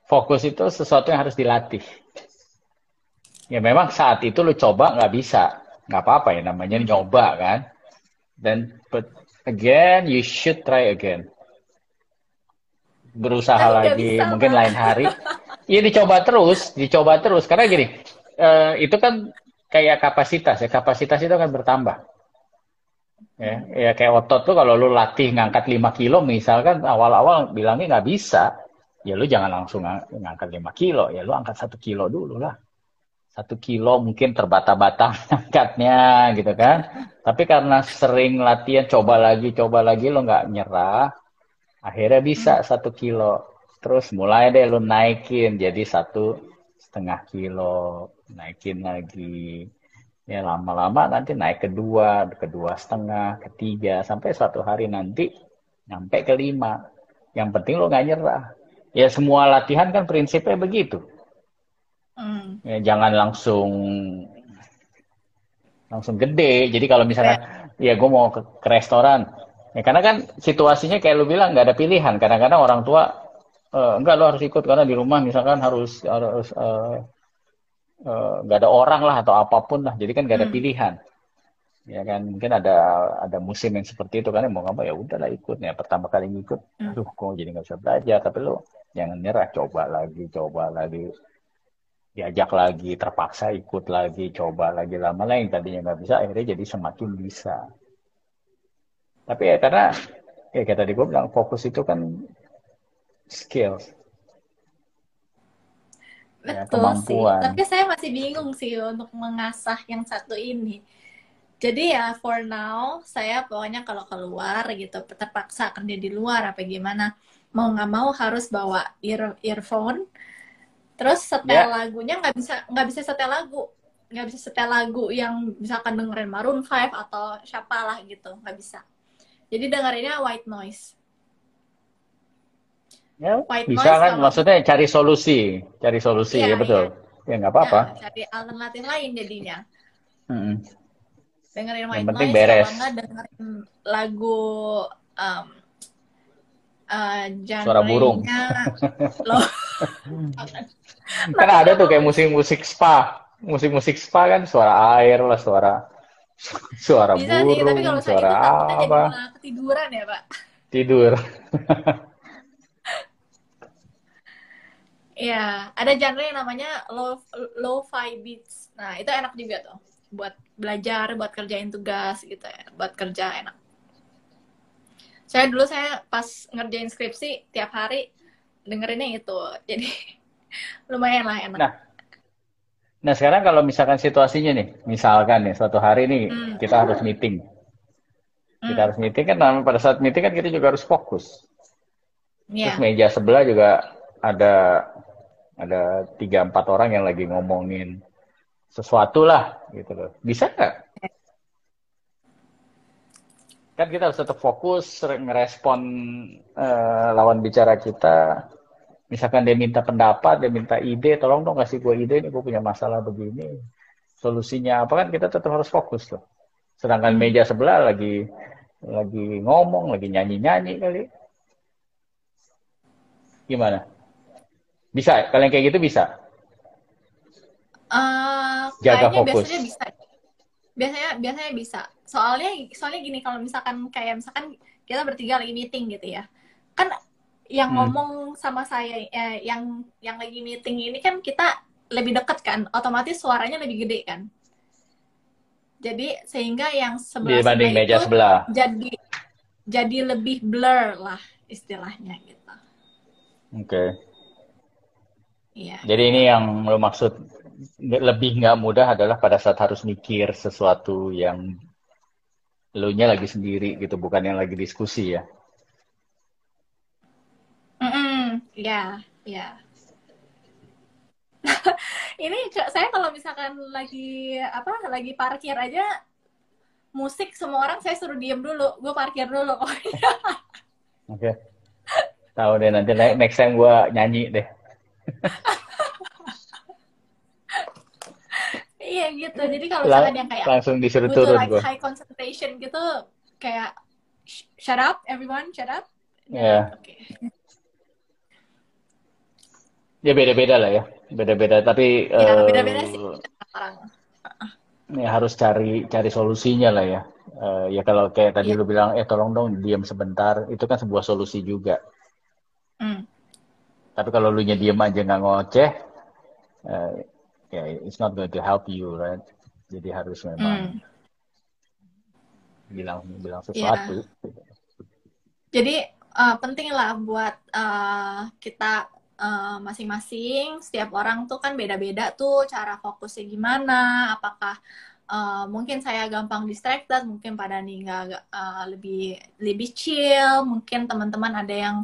fokus itu sesuatu yang harus dilatih. Ya memang saat itu lu coba nggak bisa, nggak apa-apa ya namanya nyoba kan. Dan but again you should try again. Berusaha lagi, mungkin lain hari. Iya dicoba terus, dicoba terus karena gini, uh, itu kan kayak kapasitas ya, kapasitas itu akan bertambah. Ya, ya kayak otot tuh kalau lu latih ngangkat 5 kilo misalkan awal-awal bilangnya nggak bisa, ya lu jangan langsung ng ngangkat 5 kilo, ya lu angkat satu kilo dulu lah. Satu kilo mungkin terbata-bata angkatnya gitu kan. Tapi karena sering latihan coba lagi, coba lagi lu nggak nyerah, akhirnya bisa satu kilo. Terus mulai deh lu naikin jadi satu setengah kilo, naikin lagi ya lama-lama nanti naik kedua, kedua setengah, ketiga, sampai suatu hari nanti nyampe ke lima. Yang penting lo nggak nyerah. Ya semua latihan kan prinsipnya begitu. Mm. Ya, jangan langsung langsung gede. Jadi kalau misalnya yeah. ya gue mau ke, ke restoran, ya karena kan situasinya kayak lu bilang nggak ada pilihan. Kadang-kadang orang tua uh, enggak lo harus ikut karena di rumah misalkan harus harus uh, nggak uh, ada orang lah atau apa pun lah. Jadi kan nggak ada hmm. pilihan. Ya kan mungkin ada ada musim yang seperti itu kan mau nggak mau ya udahlah ikut. Ya pertama kali ngikut hmm. aduh kok jadi nggak bisa belajar? Tapi lo jangan nyerah coba lagi coba lagi. Diajak lagi terpaksa ikut lagi coba lagi. Lama lah yang tadinya nggak bisa akhirnya jadi semakin bisa. Tapi ya karena ya kayak tadi gue bilang fokus itu kan skill Ya, Betul ya, sih. Tapi saya masih bingung sih untuk mengasah yang satu ini. Jadi ya for now saya pokoknya kalau keluar gitu terpaksa kerja di luar apa gimana mau nggak mau harus bawa ear earphone. Terus setel Ya. lagunya nggak bisa nggak bisa setel lagu nggak bisa setel lagu yang misalkan dengerin Maroon 5 atau siapalah gitu nggak bisa. Jadi dengerinnya white noise. Ya, White bisa noise kan? Maksudnya cari solusi, cari solusi Iya, ya betul. Ya nggak apa-apa. Ya, cari alternatif lain jadinya. Mm-mm. Dengerin Yang white penting noise beres. kalau dengerin lagu um, uh, Suara burung. loh. Kan ada tuh kayak musik-musik spa, musik-musik spa kan suara air lah, suara suara Bisa sih, tapi burung, kalau suara itu takutnya jadi apa, ketiduran ya, Pak. tidur. Iya, ada genre yang namanya low lo-fi beats. Nah, itu enak juga tuh buat belajar, buat kerjain tugas gitu ya, buat kerja enak. Saya dulu saya pas ngerjain skripsi tiap hari dengerinnya itu. Jadi lumayan lah enak. Nah, nah sekarang kalau misalkan situasinya nih, misalkan nih suatu hari nih Hmm. kita harus meeting, kita Hmm, harus meeting kan, nah, pada saat meeting kan kita juga harus fokus. Terus Iya. meja sebelah juga ada ada tiga empat orang yang lagi ngomongin sesuatu lah gitu loh. Bisa nggak? Kan kita harus tetap fokus ngerespon eh, lawan bicara kita. Misalkan dia minta pendapat, dia minta ide, tolong dong kasih gue ide nih, gue punya masalah begini. Solusinya apa kan kita tetap harus fokus tuh. Sedangkan meja sebelah lagi lagi ngomong, lagi nyanyi-nyanyi kali. Gimana? Bisa? Kalian kayak gitu bisa? Eh, Jaga kayaknya fokus. biasanya bisa. Biasanya biasanya bisa. Soalnya soalnya gini kalau misalkan kayak misalkan kita bertiga lagi meeting gitu ya. Kan yang Hmm. ngomong sama saya eh, yang yang lagi meeting ini kan kita lebih dekat kan, otomatis suaranya lebih gede kan. Jadi sehingga yang sebelah Dibanding sebelah meja itu sebelah. jadi jadi lebih blur lah istilahnya gitu. Oke. Iya. Jadi ini yang lo maksud lebih nggak mudah adalah pada saat harus mikir sesuatu yang lo nya lagi sendiri gitu, bukan yang lagi diskusi ya. Mm-mm, ya, ya. Ini saya kalau misalkan lagi apa lagi parkir aja musik semua orang saya suruh diem dulu, gue parkir dulu. Oke. Tahu deh nanti ne- next time gua nyanyi deh. Iya gitu. Jadi kalau misalkan yang kayak langsung disuruh butuh turun like gua. high concentration gitu, kayak "Sh- shut up everyone, shut up. Ya. Oke. Ya beda-beda lah ya. Beda-beda tapi Ya eh, beda-beda sih orang. ya harus cari cari solusinya lah ya. Eh, ya kalau kayak tadi Iya. lu bilang eh tolong dong diam sebentar, itu kan sebuah solusi juga. Tapi kalau lu nya diem aja nggak ngoceh, eh, ya it's not going to help you, right? Jadi harus memang Hmm. bilang bilang Iya. sesuatu. Jadi eh, penting lah buat eh, kita masing-masing, setiap orang tuh kan beda-beda tuh cara fokusnya gimana. Apakah eh, mungkin saya gampang distracted, mungkin pada nih nggak eh, lebih lebih chill, mungkin teman-teman ada yang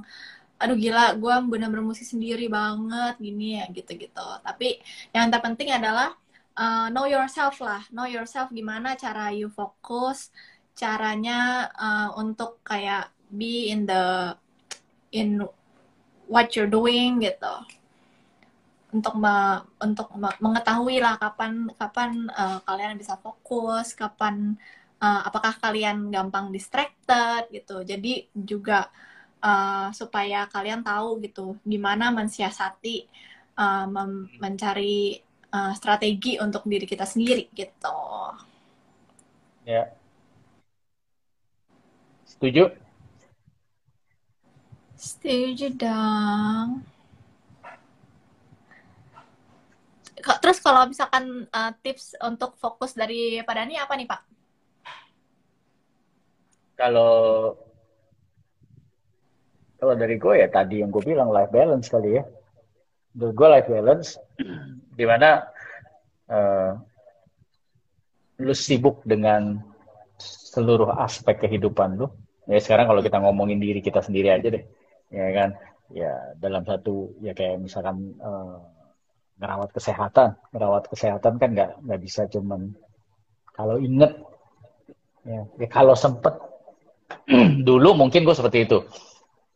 aduh gila, gue bener-bener musik sendiri banget gini ya gitu-gitu. Tapi yang terpenting adalah eh, know yourself lah, know yourself gimana cara you fokus, caranya eh, untuk kayak be in the in what you're doing gitu. Untuk me- untuk me- mengetahui lah kapan kapan eh, kalian bisa fokus kapan eh, apakah kalian gampang distracted gitu. Jadi juga eh, supaya kalian tahu gitu gimana mensiasati mem- mencari eh, strategi untuk diri kita sendiri gitu Ya. Setuju? setuju dong Terus kalau misalkan uh, tips untuk fokus dari Pak Dani apa nih Pak? Kalau kalau dari gue ya tadi yang gue bilang life balance kali ya. Menurut gue life balance di mana eh, lu sibuk dengan seluruh aspek kehidupan lu. Ya sekarang kalau kita ngomongin diri kita sendiri aja deh, ya kan? Ya dalam satu ya kayak misalkan uh, ngerawat kesehatan, ngerawat kesehatan kan nggak nggak bisa cuman kalau inget ya, ya kalau sempet dulu mungkin gue seperti itu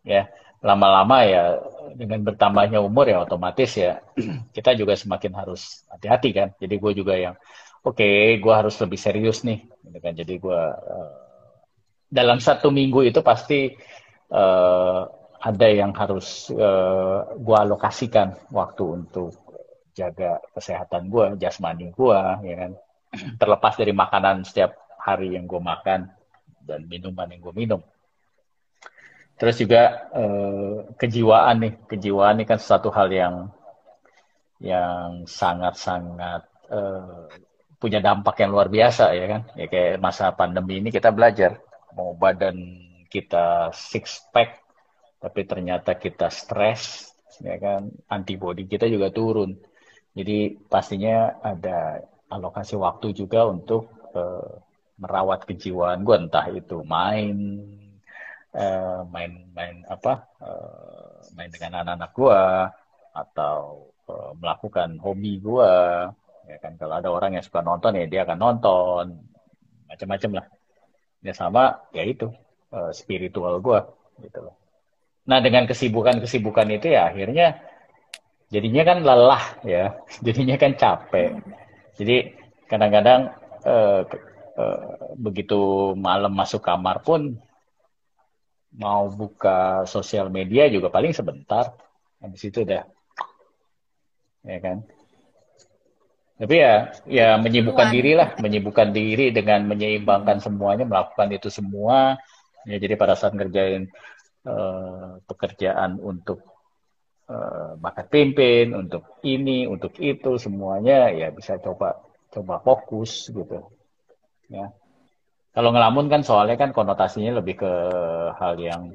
ya lama-lama ya dengan bertambahnya umur ya otomatis ya kita juga semakin harus hati-hati kan. Jadi gue juga yang oke okay, gue harus lebih serius nih gitu kan. Jadi gue uh, dalam satu minggu itu pasti uh, ada yang harus uh, eh, gue alokasikan waktu untuk jaga kesehatan gue jasmani gue ya kan. Terlepas dari makanan setiap hari yang gue makan dan minuman yang gue minum Terus juga eh, kejiwaan nih, kejiwaan ini kan satu hal yang yang sangat-sangat eh, punya dampak yang luar biasa ya kan. Ya kayak masa pandemi ini kita belajar mau badan kita six pack tapi ternyata kita stres ya kan antibody kita juga turun. Jadi pastinya ada alokasi waktu juga untuk eh, merawat kejiwaan gue entah itu main main-main uh, apa uh, main dengan anak-anak gua atau uh, melakukan hobi gua. Ya kan kalau ada orang yang suka nonton ya dia akan nonton. Macam-macam lah. Ya sama ya itu uh, spiritual gua gitu loh. Nah dengan kesibukan-kesibukan itu ya akhirnya jadinya kan lelah ya. Jadinya kan capek. Jadi kadang-kadang uh, uh, begitu malam masuk kamar pun mau buka sosial media juga paling sebentar. Habis itu udah. Ya kan? Tapi ya ya menyibukkan diri lah menyibukkan diri dengan menyeimbangkan semuanya melakukan itu semua. Ya jadi pada saat ngerjain uh, pekerjaan untuk uh, bakat pimpin untuk ini untuk itu semuanya ya bisa coba coba fokus gitu. Ya kalau ngelamun kan soalnya kan konotasinya lebih ke hal yang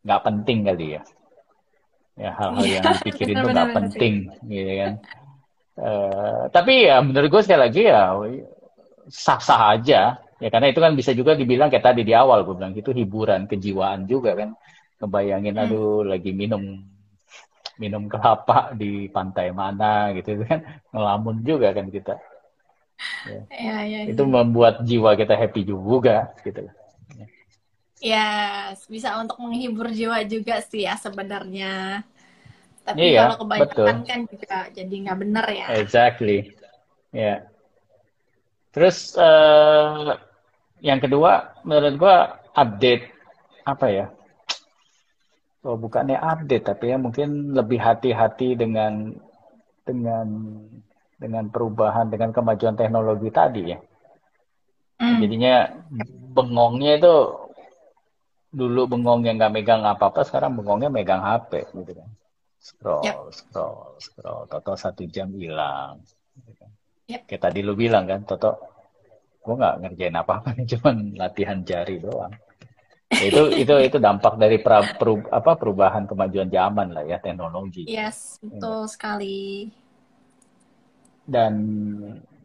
nggak penting kali ya. Ya hal-hal yang iya, dipikirin tuh nggak penting, gitu kan. Uh, tapi ya menurut gue sekali lagi ya sah-sah aja ya karena itu kan bisa juga dibilang kayak tadi di awal gue bilang itu hiburan kejiwaan juga kan kebayangin hmm. aduh lagi minum minum kelapa di pantai mana gitu kan ngelamun juga kan kita Ya. Ya, ya, itu membuat jiwa kita happy juga gitu. Ya, bisa untuk menghibur jiwa juga sih ya sebenarnya. Tapi iya, kalau kebanyakan betul. kan juga jadi nggak benar ya. Exactly. Ya. Terus uh, yang kedua menurut gua update apa ya? Oh, bukannya update tapi ya mungkin lebih hati-hati dengan dengan dengan perubahan dengan kemajuan teknologi tadi ya. Mm. Jadinya bengongnya itu dulu bengong yang nggak megang apa-apa, sekarang bengongnya megang HP gitu kan. Scroll, yep. scroll, scroll. Toto satu jam hilang. Gitu kan. Yep. Kayak tadi lu bilang kan, Toto, gue nggak ngerjain apa-apa, cuman latihan jari doang. Ya, itu itu itu dampak dari pra, peru, apa perubahan kemajuan zaman lah ya teknologi. Yes, betul ya. sekali. Dan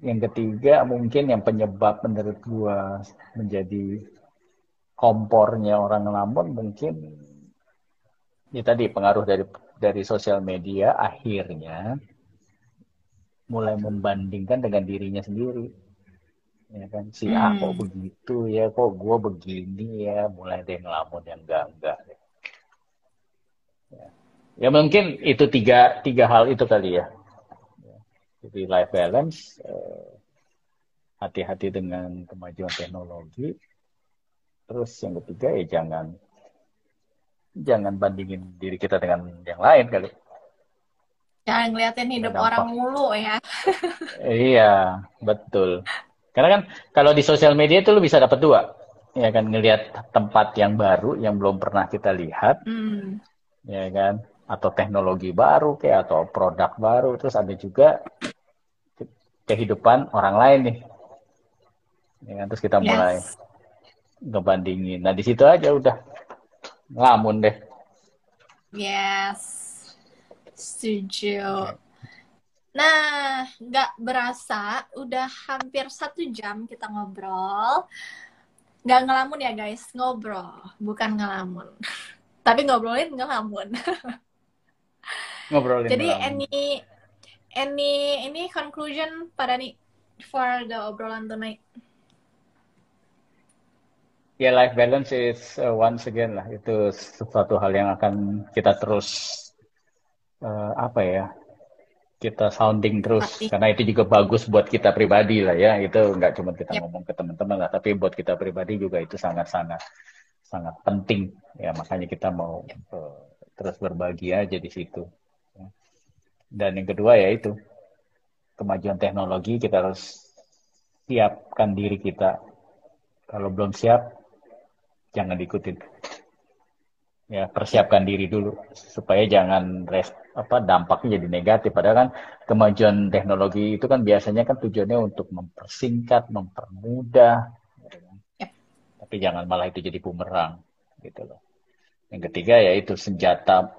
yang ketiga mungkin yang penyebab menurut gua menjadi kompornya orang ngelamun mungkin ini tadi pengaruh dari dari sosial media akhirnya mulai membandingkan dengan dirinya sendiri ya kan si hmm. A kok begitu ya kok gua begini ya mulai deh ngelamun yang enggak enggak ya. ya mungkin itu tiga tiga hal itu kali ya jadi life balance, eh, hati-hati dengan kemajuan teknologi. Terus yang ketiga ya jangan jangan bandingin diri kita dengan yang lain kali. Jangan ngeliatin hidup Dampak. orang mulu ya. iya, betul. Karena kan kalau di sosial media itu lu bisa dapat dua. Ya kan ngelihat tempat yang baru yang belum pernah kita lihat. Hmm. Ya kan? Atau teknologi baru kayak atau produk baru terus ada juga kehidupan orang lain nih. Ya, terus kita mulai yes. ngebandingin. Nah di situ aja udah ngelamun deh. Yes, setuju. Nah, nggak berasa, udah hampir satu jam kita ngobrol. Nggak ngelamun ya guys, ngobrol, bukan ngelamun. Tapi ngobrolin ngelamun. Ngobrolin Jadi ngelamun. any any ini conclusion pada nih for the obrolan tonight. Ya life balance is uh, once again lah itu sesuatu hal yang akan kita terus uh, apa ya kita sounding terus Latih. karena itu juga bagus buat kita pribadi lah ya itu nggak cuma kita Yep. ngomong ke teman-teman lah tapi buat kita pribadi juga itu sangat-sangat sangat penting ya makanya kita mau uh, terus berbagi aja di situ. Dan yang kedua ya itu kemajuan teknologi kita harus siapkan diri kita. Kalau belum siap jangan diikutin. Ya persiapkan diri dulu supaya jangan res, apa dampaknya jadi negatif. Padahal kan kemajuan teknologi itu kan biasanya kan tujuannya untuk mempersingkat mempermudah gitu kan. Tapi jangan malah itu jadi bumerang gitu loh. Yang ketiga yaitu senjata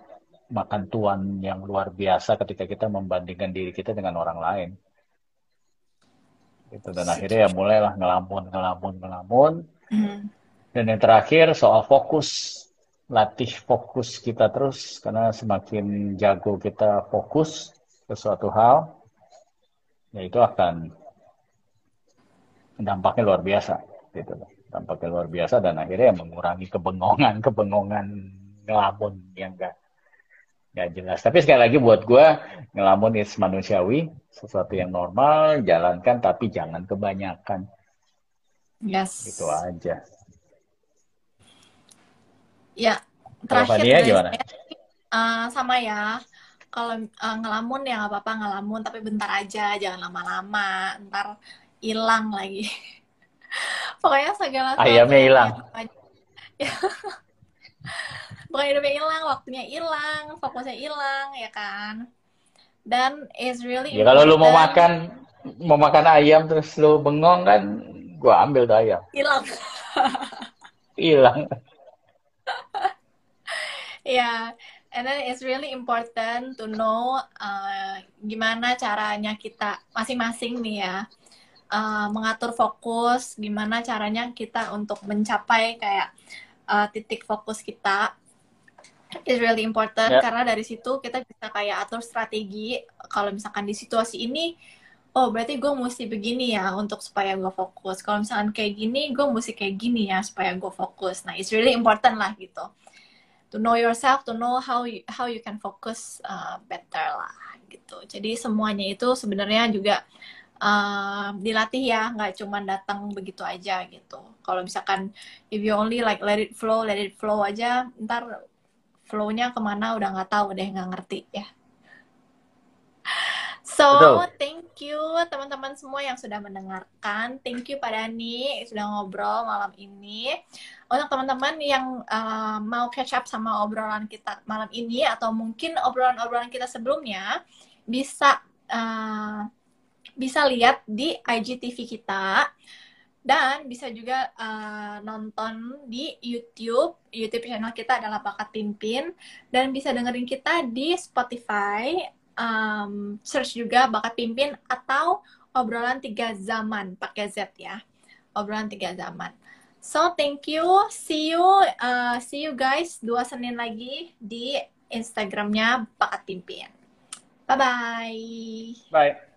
makan tuan yang luar biasa ketika kita membandingkan diri kita dengan orang lain gitu dan akhirnya ya mulailah ngelamun ngelamun ngelamun Hmm. dan yang terakhir soal fokus, latih fokus kita terus karena semakin jago kita fokus ke suatu hal, ya itu akan dampaknya luar biasa, gitu. Dampaknya luar biasa dan akhirnya mengurangi kebengongan, kebengongan ngelamun yang enggak nggak jelas. Tapi sekali lagi buat gue ngelamun is manusiawi, sesuatu yang normal, jalankan tapi jangan kebanyakan, Yes. gitu aja. Ya, terakhir guys, gimana? eh, sama ya. Kalau eh, ngelamun ya nggak apa-apa ngelamun, tapi bentar aja, jangan lama-lama, ntar hilang lagi. Pokoknya segala Ayamnya hilang. ya, pokoknya hidupnya hilang, waktunya hilang, fokusnya hilang, ya kan? Dan is really Ya kalau lu mau makan mau makan ayam terus lu bengong kan, gua ambil tuh ayam. hilang. Hilang. Yeah, and then it's really important to know uh, gimana caranya kita masing-masing nih ya uh, mengatur fokus, gimana caranya kita untuk mencapai kayak uh, titik fokus kita is really important Ya. karena dari situ kita bisa kayak atur strategi kalau misalkan di situasi ini oh berarti gue mesti begini ya untuk supaya gue fokus. Kalau misalkan kayak gini gue mesti kayak gini ya supaya gue fokus. Nah it's really important lah gitu. To know yourself to know how you, how you can focus uh, better lah gitu. Jadi semuanya itu sebenarnya juga uh, dilatih ya nggak cuma datang begitu aja gitu. Kalau misalkan if you only like let it flow let it flow aja ntar flow-nya ke mana udah nggak tahu deh nggak ngerti ya So, Betul. thank you teman-teman semua yang sudah mendengarkan. Thank you Pak Dani sudah ngobrol malam ini. Untuk teman-teman yang uh, mau catch up sama obrolan kita malam ini atau mungkin obrolan-obrolan kita sebelumnya bisa uh, bisa lihat di IGTV kita dan bisa juga uh, nonton di YouTube. YouTube channel kita adalah Bakat Pimpin. Dan bisa dengerin kita di Spotify. Um, search juga bakat pimpin atau obrolan tiga zaman pakai Z ya. Obrolan tiga zaman. So thank you. See you uh, see you guys dua senin lagi di instagramnya bakat pimpin. Bye bye Bye.